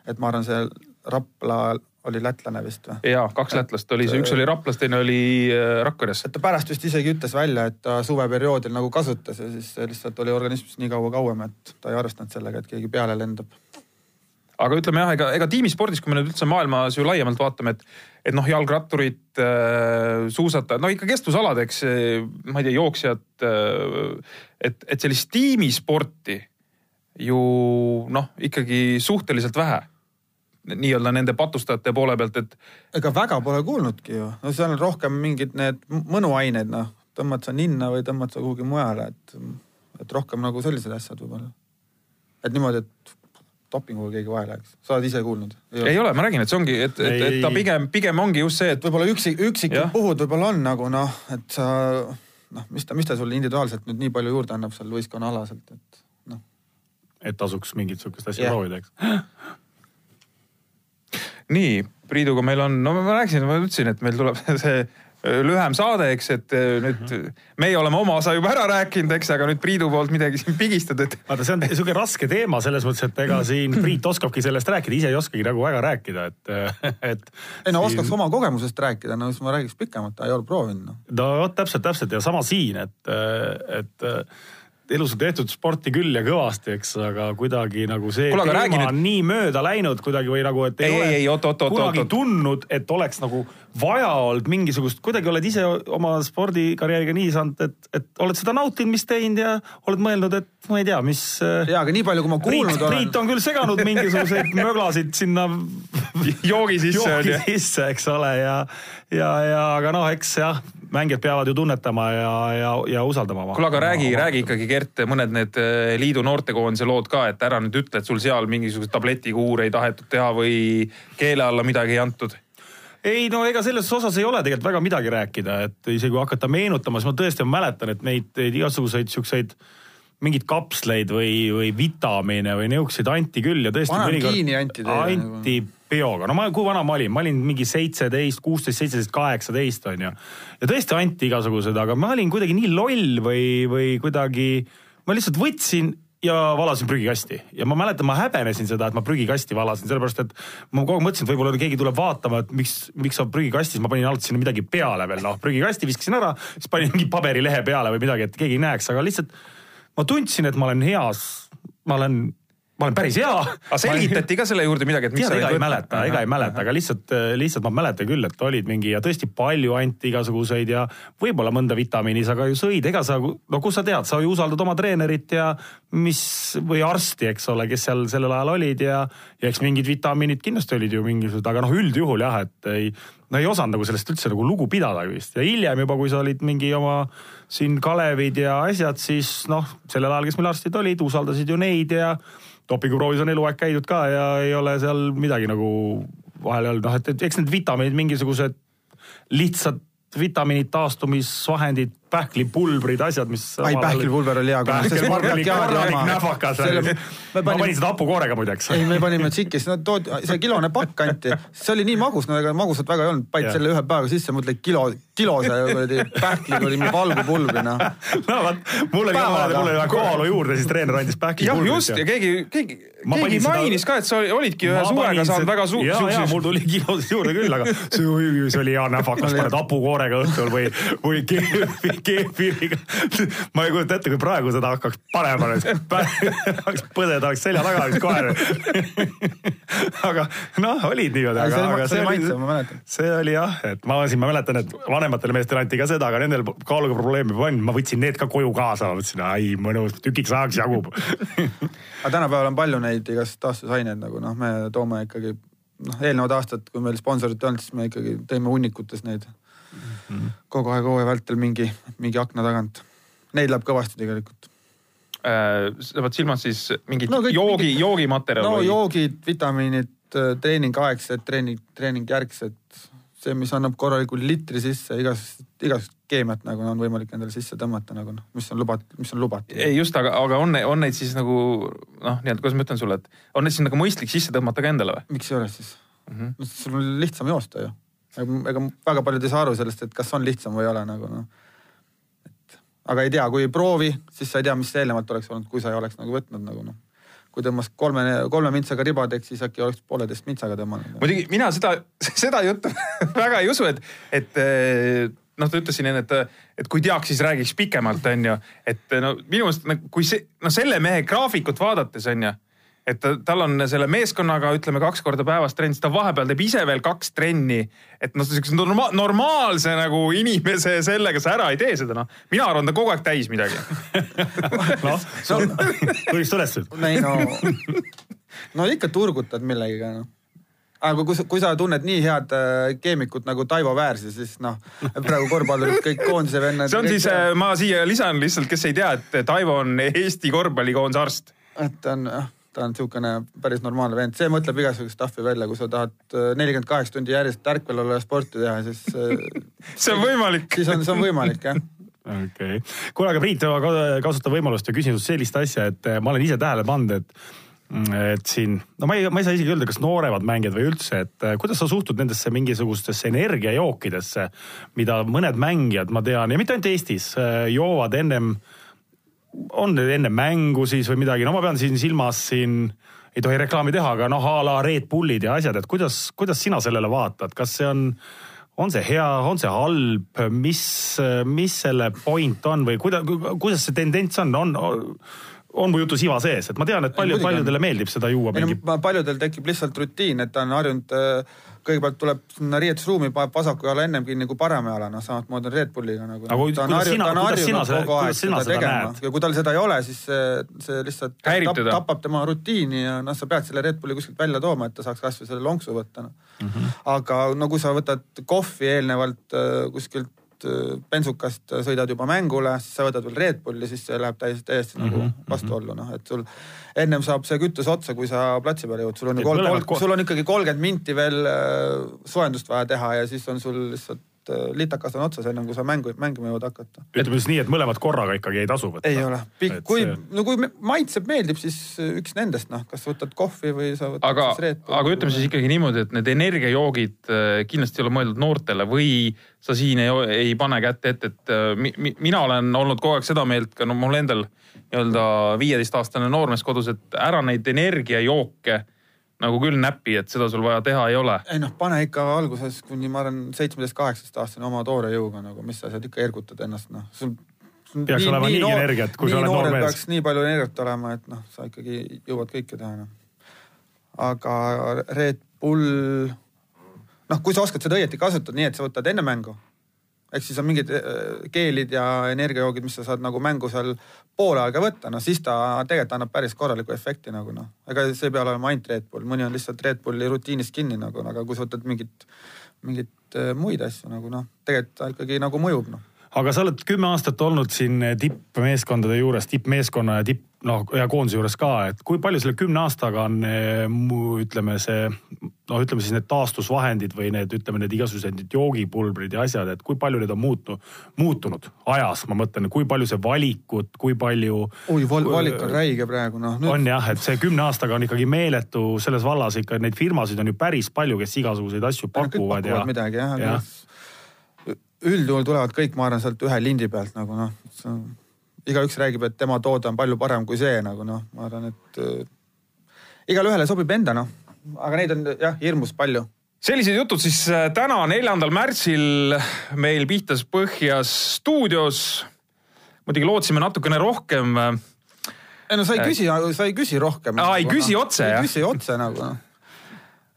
D: et ma arvan, see Rapla oli lätlane vist või?
B: ja kaks lätlast oli see, üks oli Raplas, teine oli äh, Rakveres.
D: et ta pärast vist isegi ütles välja, et ta suveperioodil nagu kasutas ja siis lihtsalt oli organismis nii kaua kauem, et ta ei arvestanud sellega, et keegi peale lendab.
B: aga ütleme jah, ega, ega tiimispordis, kui me nüüd üldse maailmas ju laiemalt vaatame, et, et noh, jalgratturid äh,, suusatajad, no ikka kestvusalad, eks, ma ei tea, jooksjad äh,, et, et sellist tiimisporti ju noh, ikkagi suhteliselt vähe nii-öelda nende patustajate poole pealt, et
D: ega väga pole kuulnudki ju, no seal on rohkem mingid need mõnuained, noh, tõmbad sa ninna või tõmbad sa kuhugi mujale, et, et rohkem nagu sellised asjad võib-olla. et niimoodi, et dopinguga keegi vahele läheks, sa oled ise kuulnud?
B: ei ole, ma räägin, et see ongi, et, et, et ta
C: Ei.
B: pigem, pigem ongi just see, et
D: võib-olla üksik, üksikud puhud võib-olla on nagu noh, et sa noh, mis ta, mis ta sulle individuaalselt nüüd nii palju juurde annab seal võistkonnaalaselt, et noh,
C: et tasuks mingit sihukest asja
D: Jah.
C: proovida, eks.
B: nii, Priiduga meil on, no ma rääkisin, ma ütlesin, et meil tuleb see äh, lühem saade, eks, et äh, nüüd meie oleme oma osa juba ära rääkinud, eks, aga nüüd Priidu poolt midagi siin pigistad, et
C: vaata, see on sihuke raske teema selles mõttes, et ega siin Priit oskabki sellest rääkida, ise ei oskagi nagu väga rääkida, et, et.
D: ei no oskaks oma kogemusest rääkida, no siis ma räägiks pikemalt, ei ole proovinud noh.
C: no vot täpselt, täpselt ja sama siin, et, et elus on tehtud sporti küll ja kõvasti, eks, aga kuidagi nagu see
B: Kuule, aga
C: teema
B: räägi
C: on nii mööda läinud kuidagi või nagu, et
B: Ei,
C: ole
B: ei, ei, oot, oot, oot,
C: kunagi
B: oot, oot.
C: tundnud, et oleks nagu vaja olnud mingisugust, kuidagi oled ise oma spordikarjääriga nii saanud, et, et oled seda nautinud, mis teinud ja oled mõelnud, et ma ei tea, mis.
D: ja, aga nii palju, kui ma
C: Priit,
D: kuulnud olen
C: Priit. on küll seganud mingisuguseid möglasid sinna
B: joogi sisse
C: joogi sisse, eks ole, ja, ja, ja aga noh, eks jah, mängijad peavad ju tunnetama ja, ja, ja usaldama.
B: kuule, aga räägi, räägi ikkagi, Gert, mõned need eh, liidu noortekoondise lood ka, et ära nüüd ütle, et sul seal mingisuguseid tabletikuure ei tahetud teha või keele alla midagi ei antud.
C: ei no ega selles osas ei ole tegelikult väga midagi rääkida, et isegi kui hakata meenutama, siis ma tõesti mäletan, et neid, neid igasuguseid siukseid mingeid kapsleid või, või vitamiine või niisuguseid anti küll ja tõesti.
D: Anti teile nagu.
C: anti peoga, no ma, kui vana ma olin, ma olin mingi seitseteist, kuusteist, seitseteist, kaheksateist on ju. ja tõesti anti igasugused, aga ma olin kuidagi nii loll või, või kuidagi, ma lihtsalt võtsin ja valasin prügikasti. Ja ma mäletan, ma häbenesin seda, et ma prügikasti valasin, sellepärast et ma kogu aeg mõtlesin, et võib-olla keegi tuleb vaatama, et miks, miks sa prügikastis, ma panin alati sinna midagi peale veel, noh prügikasti viskasin ära, siis panin mingi paberilehe peale või midagi, et keegi ei näeks, aga lihtsalt ma tundsin, et ma olen heas, ma olen, ma olen päris hea.
B: aga selgitati ka selle juurde midagi, et miks
C: tead, ega ei mäleta, ega ei mäleta, aga lihtsalt, lihtsalt ma mäletan küll, et olid mingi ja tõesti palju anti igasuguseid ja võib-olla mõnda vitamiini sa ka ju sõid, ega sa, no kus sa tead, sa ju usaldad oma treenerit ja mis või arsti, eks ole, kes seal sellel ajal olid ja, ja eks mingid vitamiinid kindlasti olid ju mingisugused, aga noh, üldjuhul jah, et ei, no ei osanud nagu sellest üldse nagu lugu pidada vist. Ja hiljem juba, kui sa olid mingi oma siin Kalevid ja asjad, siis noh, sellel ajal, kes meil arstid olid, usaldasid ju neid ja dopinguproovis on eluaeg käidud ka ja ei ole seal midagi nagu vahel olnud, noh et, et eks need vitamiinid mingisugused lihtsad vitamiinid, taastumisvahendid, pähklipulbrid, asjad, mis.
D: Ai, pähklipulber oli hea,
C: ma
D: panime-
C: panin seda hapukoorega muideks.
D: ei, me panime tšikis, no toodi, see kilone pakk anti, see oli nii magus, no ega magusat väga ei olnud, panid selle ühe päevaga sisse, mõtled kilo, kilose kuradi pähkliga oli mingi valgupulbri noh.
C: no vot, mul oli vaja, mul oli vaja kaalu juurde, siis treener andis pähklipulbrit.
B: just ja keegi, keegi, keegi
C: panin seda-
B: mainis ka, et sa oli- olidki ühe suvega saanud väga suur.
C: ja, ja mul tuli kilosid juurde küll, aga see, oli- hea näfakas, paned hapukoorega õhtul või, või keefi- keefiriga. ma ei kujuta ette, kui praegu seda hakkaks panema, põded oleks selja taga üks koer. aga noh, olid niimoodi,
D: Aga
C: aga,
D: see oli- see oli maitsev, ma mäletan.
C: see oli jah, et ma siin, ma mäletan, et vanematele meestele anti ka seda, aga nendel kaaluga probleemi ei olnud, ma võtsin need ka koju kaasa, mõtlesin, ai mõnus, tükiks ajaks jagub.
D: aga tänapäeval on palju neid igast taastusaineid nagu noh, me toome ikkagi noh, eelnevad aastad, kui meil sponsorit ei olnud, siis me ikkagi tõime hunnikutes neid kogu aeg hooaja vältel mingi, mingi akna tagant. Neid läheb kõvasti tegelikult.
B: äh, sa pead silmas siis mingit
D: No kõik
B: joogi
D: mingid-,
B: joogimaterjali
D: no
B: või?
D: joogid, vitamiinid, treeningaegsed, treening, treeningjärgsed, see, mis annab korraliku litri sisse, igasugust, igasugust keemiat nagu on võimalik endale sisse tõmmata nagu noh, mis on lubatud, mis on lubatud.
B: ei just, aga, aga on, on neid siis nagu noh, nii et kuidas ma ütlen sulle, et on neid siis nagu mõistlik sisse tõmmata ka endale või?
D: miks ei ole siis mm? -hmm. sul on lihtsam joosta ju. ega, väga paljud ei saa aru sellest, et kas on lihtsam või ei ole nagu noh. et aga ei tea, kui ei proovi, siis sa ei tea, mis eelnevalt oleks olnud, kui sa ei oleks nagu võtnud nagu noh. kui tõmbas kolme, kolme mintsaga ribadeks, siis äkki oleks pooleteist mintsaga tõmmanud.
B: muidugi mina seda, seda juttu väga ei usu, et, et eh, noh, ta ütles siin enne, et, et kui teaks, siis räägiks pikemalt, onju. et no minu meelest nagu kui see, no selle mehe graafikut vaadates onju, et ta, tal on selle meeskonnaga, ütleme kaks korda päevas trenn, siis ta vahepeal teeb ise veel kaks trenni. et noh, siukse norma, normaalse nagu inimese sellega sa ära ei tee seda noh. mina arvan, ta kogu aeg täis midagi.
C: noh, tuleks üles.
D: ei no, no ikka turgutad millegiga noh aga kui, kui sa tunned nii head äh, keemikut nagu Taivo Väärsi, siis noh, praegu korvpallurid kõik koondise vennad.
B: see on siis, ma siia lisan lihtsalt, kes ei tea, et Taivo on Eesti korvpallikoondise arst.
D: et on, ta on niisugune päris normaalne vend, see mõtleb igasugust stuff'i välja, kui sa tahad äh, nelikümmend kaheksa tundi järjest ärkvel olla ja sporti teha, siis äh,
B: see on võimalik.
D: siis on, see on võimalik jah.
C: okei okay., kuule, aga Priit, ma ka- kasutan võimalust ja küsin sinult sellist asja, et eh, ma olen ise tähele pannud, et et siin, no ma ei, ma ei saa isegi öelda, kas nooremad mängijad või üldse, et kuidas sa suhtud nendesse mingisugustesse energiajookidesse, mida mõned mängijad, ma tean ja mitte ainult Eestis, joovad ennem, on need enne mängu siis või midagi, no ma pean siin silmas siin ei tohi reklaami teha, aga noh, a la Red Bullid ja asjad, et kuidas, kuidas sina sellele vaatad, kas see on, on see hea, on see halb, mis, mis selle point on või kuida-, kuidas see tendents on, on, on mu jutus iva sees, et ma tean, et palju,
D: muidugi on.
C: paljudele meeldib seda juua
D: no ma- paljudel tekib lihtsalt rutiin, et ta on harjunud äh, kõigepealt tuleb sinna riietusruumi, paneb vasaku jala ennem kinni kui parema jala, noh samamoodi on Red Bulliga nagu.
C: Aga
D: ta on harjunud
C: seda-
D: kogu aeg seda tegema ja kui tal seda ei ole, siis see, see lihtsalt tap, tapab tema rutiini ja noh, sa pead selle Red Bulli kuskilt välja tooma, et ta saaks kasvõi selle lonksu võtta noh mm. -hmm. aga no kui sa võtad kohvi eelnevalt äh, kuskilt bensukast äh, sõidad juba mängule, siis sa võtad veel Red Bulli, siis see läheb täiesti, täiesti
C: Mhm,
D: mm -hmm. nagu vastuollu, noh, et sul ennem saab see kütus otsa, kui sa platsi peale jõuad, sul on ju kolm, sul on ikkagi kolmkümmend minti veel äh, soojendust vaja teha ja siis on sul lihtsalt äh, litakas on otsas, ennem kui sa mängu, mängima jõuad hakata.
C: ütleme siis nii, et mõlemad korraga ikkagi ei tasu võtta.
D: ei ole,
C: Et
D: kui
C: see-,
D: no kui maitseb, meeldib, siis äh, üks nendest, noh, kas sa võtad kohvi või sa võtad
B: aga
D: siis Red, Bulli
B: aga ütleme siis ikkagi niimoodi, et need energiajoogid äh, kindlasti ei ole mõeldud noortele või sa siin ei, ei pane kätt ette, et mi, mi, mina olen olnud kogu aeg seda meelt ka no mul endal nii-öelda viieteistaastane noormees kodus, et ära neid energiajooke nagu küll näpi, et seda sul vaja teha ei ole.
D: ei noh, pane ikka alguses kuni ma arvan seitsmeteist-kaheksast aastane oma toore jõuga nagu, mis sa sealt ikka ergutad ennast, noh, sul sul
C: Peaks olema niigi energiat, kui sa
D: nii
C: oled noor mees.
D: peaks nii palju energiat olema, et noh, sa ikkagi jõuad kõike teha noh. aga Red Bull, noh, kui sa oskad seda õieti kasutada, nii et sa võtad enne mängu, ehk siis on mingid äh, keelid ja energiajoogid, mis sa saad nagu mängu seal poole aega võtta, no siis ta tegelikult annab päris korraliku efekti nagu noh. ega see ei pea olema ainult Red Bull, mõni on lihtsalt Red Bulli rutiinist kinni nagu, aga kui sa võtad mingit, mingit äh, muid asju nagu noh, tegelikult ta ikkagi nagu mõjub noh.
C: aga sa oled kümme aastat olnud siin tippmeeskondade juures, tippmeeskonna ja tipp, noh ja koondise juures ka, et kui palju selle kümne aastaga on ütleme see noh, ütleme siis need taastusvahendid või need, ütleme need igasugused need joogipulbrid ja asjad, et kui palju need on muutu, muutunud ajas, ma mõtlen, kui palju see valikut, kui palju.
D: oi, valik on räige praegu noh.
C: on jah, et see kümne aastaga on ikkagi meeletu selles vallas ikka neid firmasid on ju päris palju, kes igasuguseid asju pakuvad ja.
D: midagi jah ja. üldjuhul tulevad kõik, ma arvan, sealt ühe lindi pealt nagu noh, igaüks räägib, et tema toode on palju parem kui see nagu noh, ma arvan, et äh, igale ühele sobib enda noh, aga neid on jah hirmus palju
B: sellised jutud siis äh, täna, neljandal märtsil meil Pihtas Põhjas stuudios. muidugi lootsime natukene rohkem.
D: ei no sa ei küsi, sa ei küsi rohkem.
B: Aa, ei küsi otse, jah?
D: ei küsi otse nagu noh.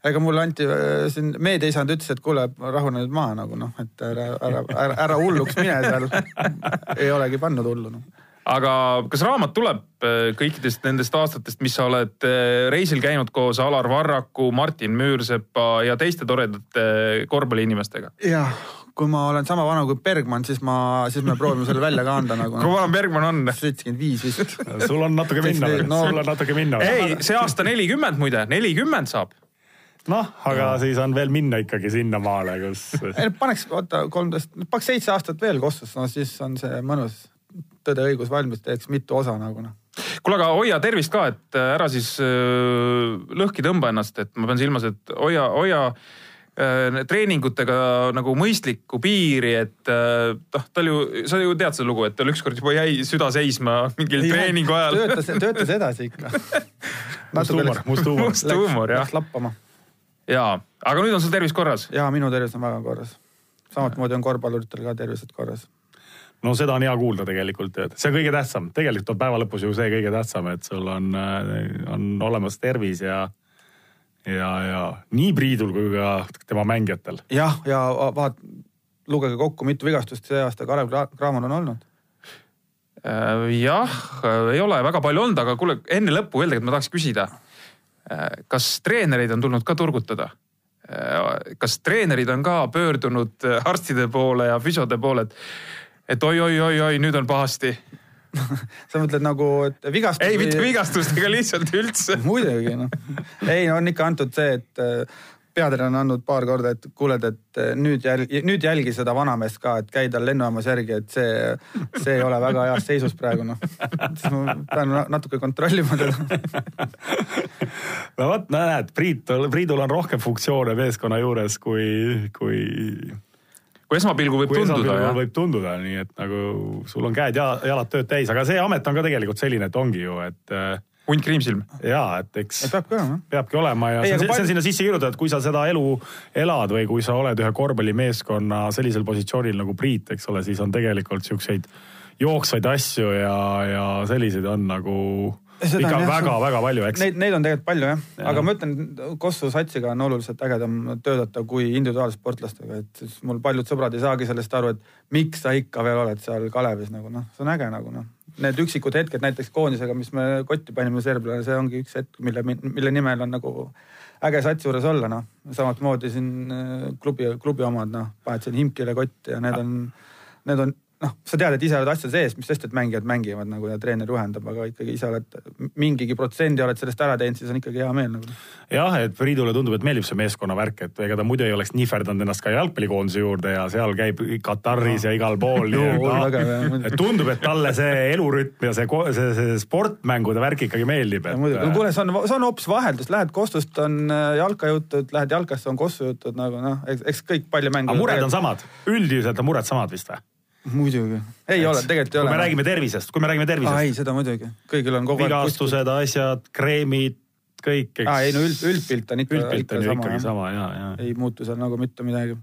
D: ega mulle anti äh, siin meediaisand ütles, et kuule, rahune nüüd maha nagu noh, et ära, ära, ära, ära hulluks mine seal. ei olegi pannud hullu noh.
B: Aga kas raamat tuleb äh, kõikidest nendest aastatest, mis sa oled äh, reisil käinud koos Alar Varraku, Martin Müürsepa ja teiste toredate korvpalliinimestega?
D: jah, kui ma olen sama vana kui Bergmann, siis ma, siis me proovime selle välja ka anda nagu.
B: kui vana Bergmann on?
D: seitsekümmend viis vist.
C: sul on natuke minna veel
D: No-
C: sul on natuke minna
B: ei, see aasta nelikümmend muide, nelikümmend saab.
C: noh, aga siis on veel minna ikkagi sinnamaale, kus
D: ei paneks, oota, kolmteist, paneks seitse aastat veel kossus, no siis on see mõnus. Tõde ja õigus valmis, teeks mitu osa nagu noh.
B: kuule, aga hoia tervist ka, et äh, ära siis äh, lõhki tõmba ennast, et ma pean silmas, et hoia, hoia äh, treeningutega nagu mõistlikku piiri, et noh, tal ju, sa ju tead seda lugu, et tal ükskord juba jäi süda seisma mingil treeningu ajal.
D: töötas, töötas edasi ikka.
C: must huumor, must huumor.
B: must huumor jah
D: Läks, lappama.
B: ja aga nüüd on sul tervis korras.
D: ja minu tervis on väga korras. samamoodi on korvpalluritel ka tervised korras.
C: No seda on hea kuulda tegelikult, et see on kõige tähtsam, tegelikult on päeva lõpus ju see kõige tähtsam, et sul on, on olemas tervis ja ja, ja nii Priidul kui ka tema mängijatel.
D: jah, ja vaat-, lugege kokku, mitu vigastust see aasta Kalev Cramon on olnud.
B: Äh, jah, ei ole väga palju olnud, aga kuule enne lõppu veel tegelikult ma tahaks küsida. kas treenereid on tulnud ka turgutada? kas treenerid on ka pöördunud arstide poole ja füsiode poole, et, et oi-oi-oi-oi, nüüd on pahasti?
D: sa mõtled nagu, et vigastus
B: ei, mitte vigastustega, lihtsalt üldse.
D: muidugi noh, ei on ikka antud see, et äh, peatreener on andnud paar korda, et kuuled, et äh, nüüd jälgi, nüüd jälgi seda vanameest ka, et käi tal lennujaamas järgi, et see, see ei ole väga heas seisus praegu noh. siis ma pean na- natuke kontrollima teda.
C: no vot, näed, Priit, Priidul on rohkem funktsioone meeskonna juures kui, kui
B: kui esmapilgul võib
C: kui
B: tunduda
C: võib tunduda, nii et nagu sul on käed ja jalad tööd täis, aga see amet on ka tegelikult selline, et ongi ju, et äh,
B: hunt kriimsilm.
C: ja et eks
D: et peabki olema.
C: peabki olema ja
D: Ei,
C: see, on- see on sinna sisse kirjutatud, kui sa seda elu elad või kui sa oled ühe korvpallimeeskonna sellisel positsioonil nagu Priit, eks ole, siis on tegelikult siukseid jooksvaid asju ja, ja selliseid on nagu ikka väga-väga palju, eks.
D: Neid, neid on tegelikult palju jah ja., aga ma ütlen, Kossu satsiga on oluliselt ägedam töötada kui individuaalsportlastega, et mul paljud sõbrad ei saagi sellest aru, et miks sa ikka veel oled seal Kalevis nagu noh, see on äge nagu noh. Need üksikud hetked näiteks koondisega, mis me kotti panime serblane, see ongi üks hetk, mille, mille nimel on nagu äge satsi juures olla noh. samamoodi siin äh, klubi, klubi omad noh, paned siin himkile kotti ja need on, need on noh, sa tead, et ise oled asja sees, mis sest, et mängijad mängivad nagu ja treener juhendab, aga ikkagi ise oled mingigi protsendi oled sellest ära teinud, siis on ikkagi hea meel nagu.
C: jah, et Priidule tundub, et meeldib see meeskonna värk, et ega ta muidu ei oleks nihverdanud ennast ka jalgpallikoondise juurde ja seal käib Kataris ja igal pool.
D: Hea, muidugi.
C: et tundub, et talle see elurütm ja see, see, see sportmängude värk ikkagi meeldib.
D: muidugi, no kuule, see on, see on hoopis vaheldus, lähed Kostust on äh, jalkajutud, lähed jalkasse on kossujutud nagu noh, eks, eks kõik palju mänge.
C: aga mured on samad, üldiselt on mured samad vist või?
D: muidugi, ei ole, tegelikult ei
C: kui
D: ole.
C: me räägime tervisest, kui me räägime tervisest,
D: ei, seda muidugi, kõigil on kogu aeg.
C: vigastused, asjad, kreemid, kõik,
D: aa ei
C: eks
D: no. üld, üldpilt on ikka,
C: üldpilt on ju ikkagi sama ja, ja.
D: ei muutu seal nagu mitte midagi.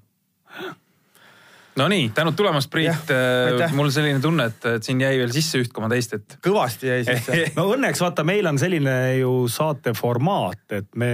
B: Nonii, tänud tulemast, Priit
D: aitäh.
B: mul selline tunne, et, et siin jäi veel sisse üht koma teist, et
D: kõvasti jäi sisse.
C: no õnneks vaata, meil on selline ju saate formaat, et me,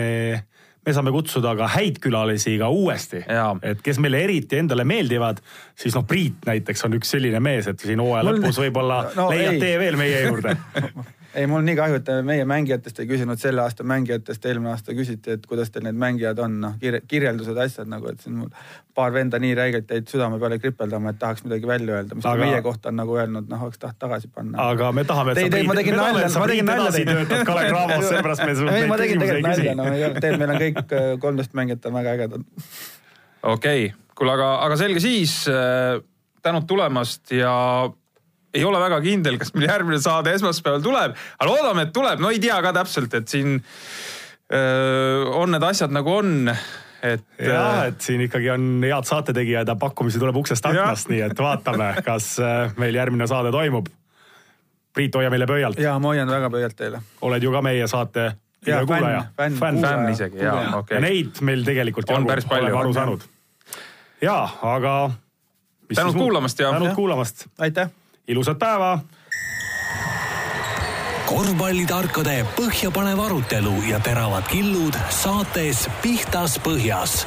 C: me saame kutsuda ka häid külalisi ka uuesti et kes meile eriti endale meeldivad, siis noh, Priit näiteks on üks selline mees, et siin hooaja lõpus võib-olla
D: no
C: leiad
D: ei.
C: tee veel meie juurde.
D: ei, mul on nii kahju, et meie mängijatest ei küsinud selle aasta mängijatest, eelmine aasta küsiti, et kuidas teil need mängijad on, noh kirje- kirjeldused, asjad nagu, et siin mul paar venda nii räigelt jäid südame peale kripeldama, et tahaks midagi välja öelda, mis
C: Aga-
D: meie kohta on nagu öelnud, noh oleks tahtnud tagasi panna.
C: aga me tahame, et
D: Ei,
C: sa Priit,
D: tegin
C: me tahame,
D: nalja,
C: et sa
D: ma
C: Priit
D: tegin nalja
C: edasi töötad Kalev Cramos, sellepärast me
D: ei, ma
C: neid
D: tegin
C: küsimusi ei
D: tegelikult
C: küsi
D: no ei ole, tegelikult meil on kõik äh, kolmteist mängijat on väga ägedad.
B: okei okay., kuule, aga, aga selge siis äh,. tänud tulemast ja ei ole väga kindel, kas meil järgmine saade esmaspäeval tuleb, aga loodame, et tuleb, no ei tea ka täpselt, et siin öö, on need asjad nagu on, et.
C: jah, et siin ikkagi on head saatetegijad ja pakkumisi tuleb uksest aknast, nii et vaatame, kas meil järgmine saade toimub. Priit, hoia meile pöialt,
D: ja ma hoian väga pöialt teile.
C: oled ju ka meie saate
D: Jaa,
C: kuulaja,
D: fänn, fänn,
C: fänn.
B: isegi,
C: ja
B: okei okay..
C: neid meil tegelikult
B: On päris palju.
C: oleme aru saanud. ja, aga.
B: Tänud kuulamast ja-
C: tänud kuulamast,
D: aitäh
C: ilusat päeva!
A: Korvpallitarkade põhjapanev arutelu ja teravad killud saates Pihtas Põhjas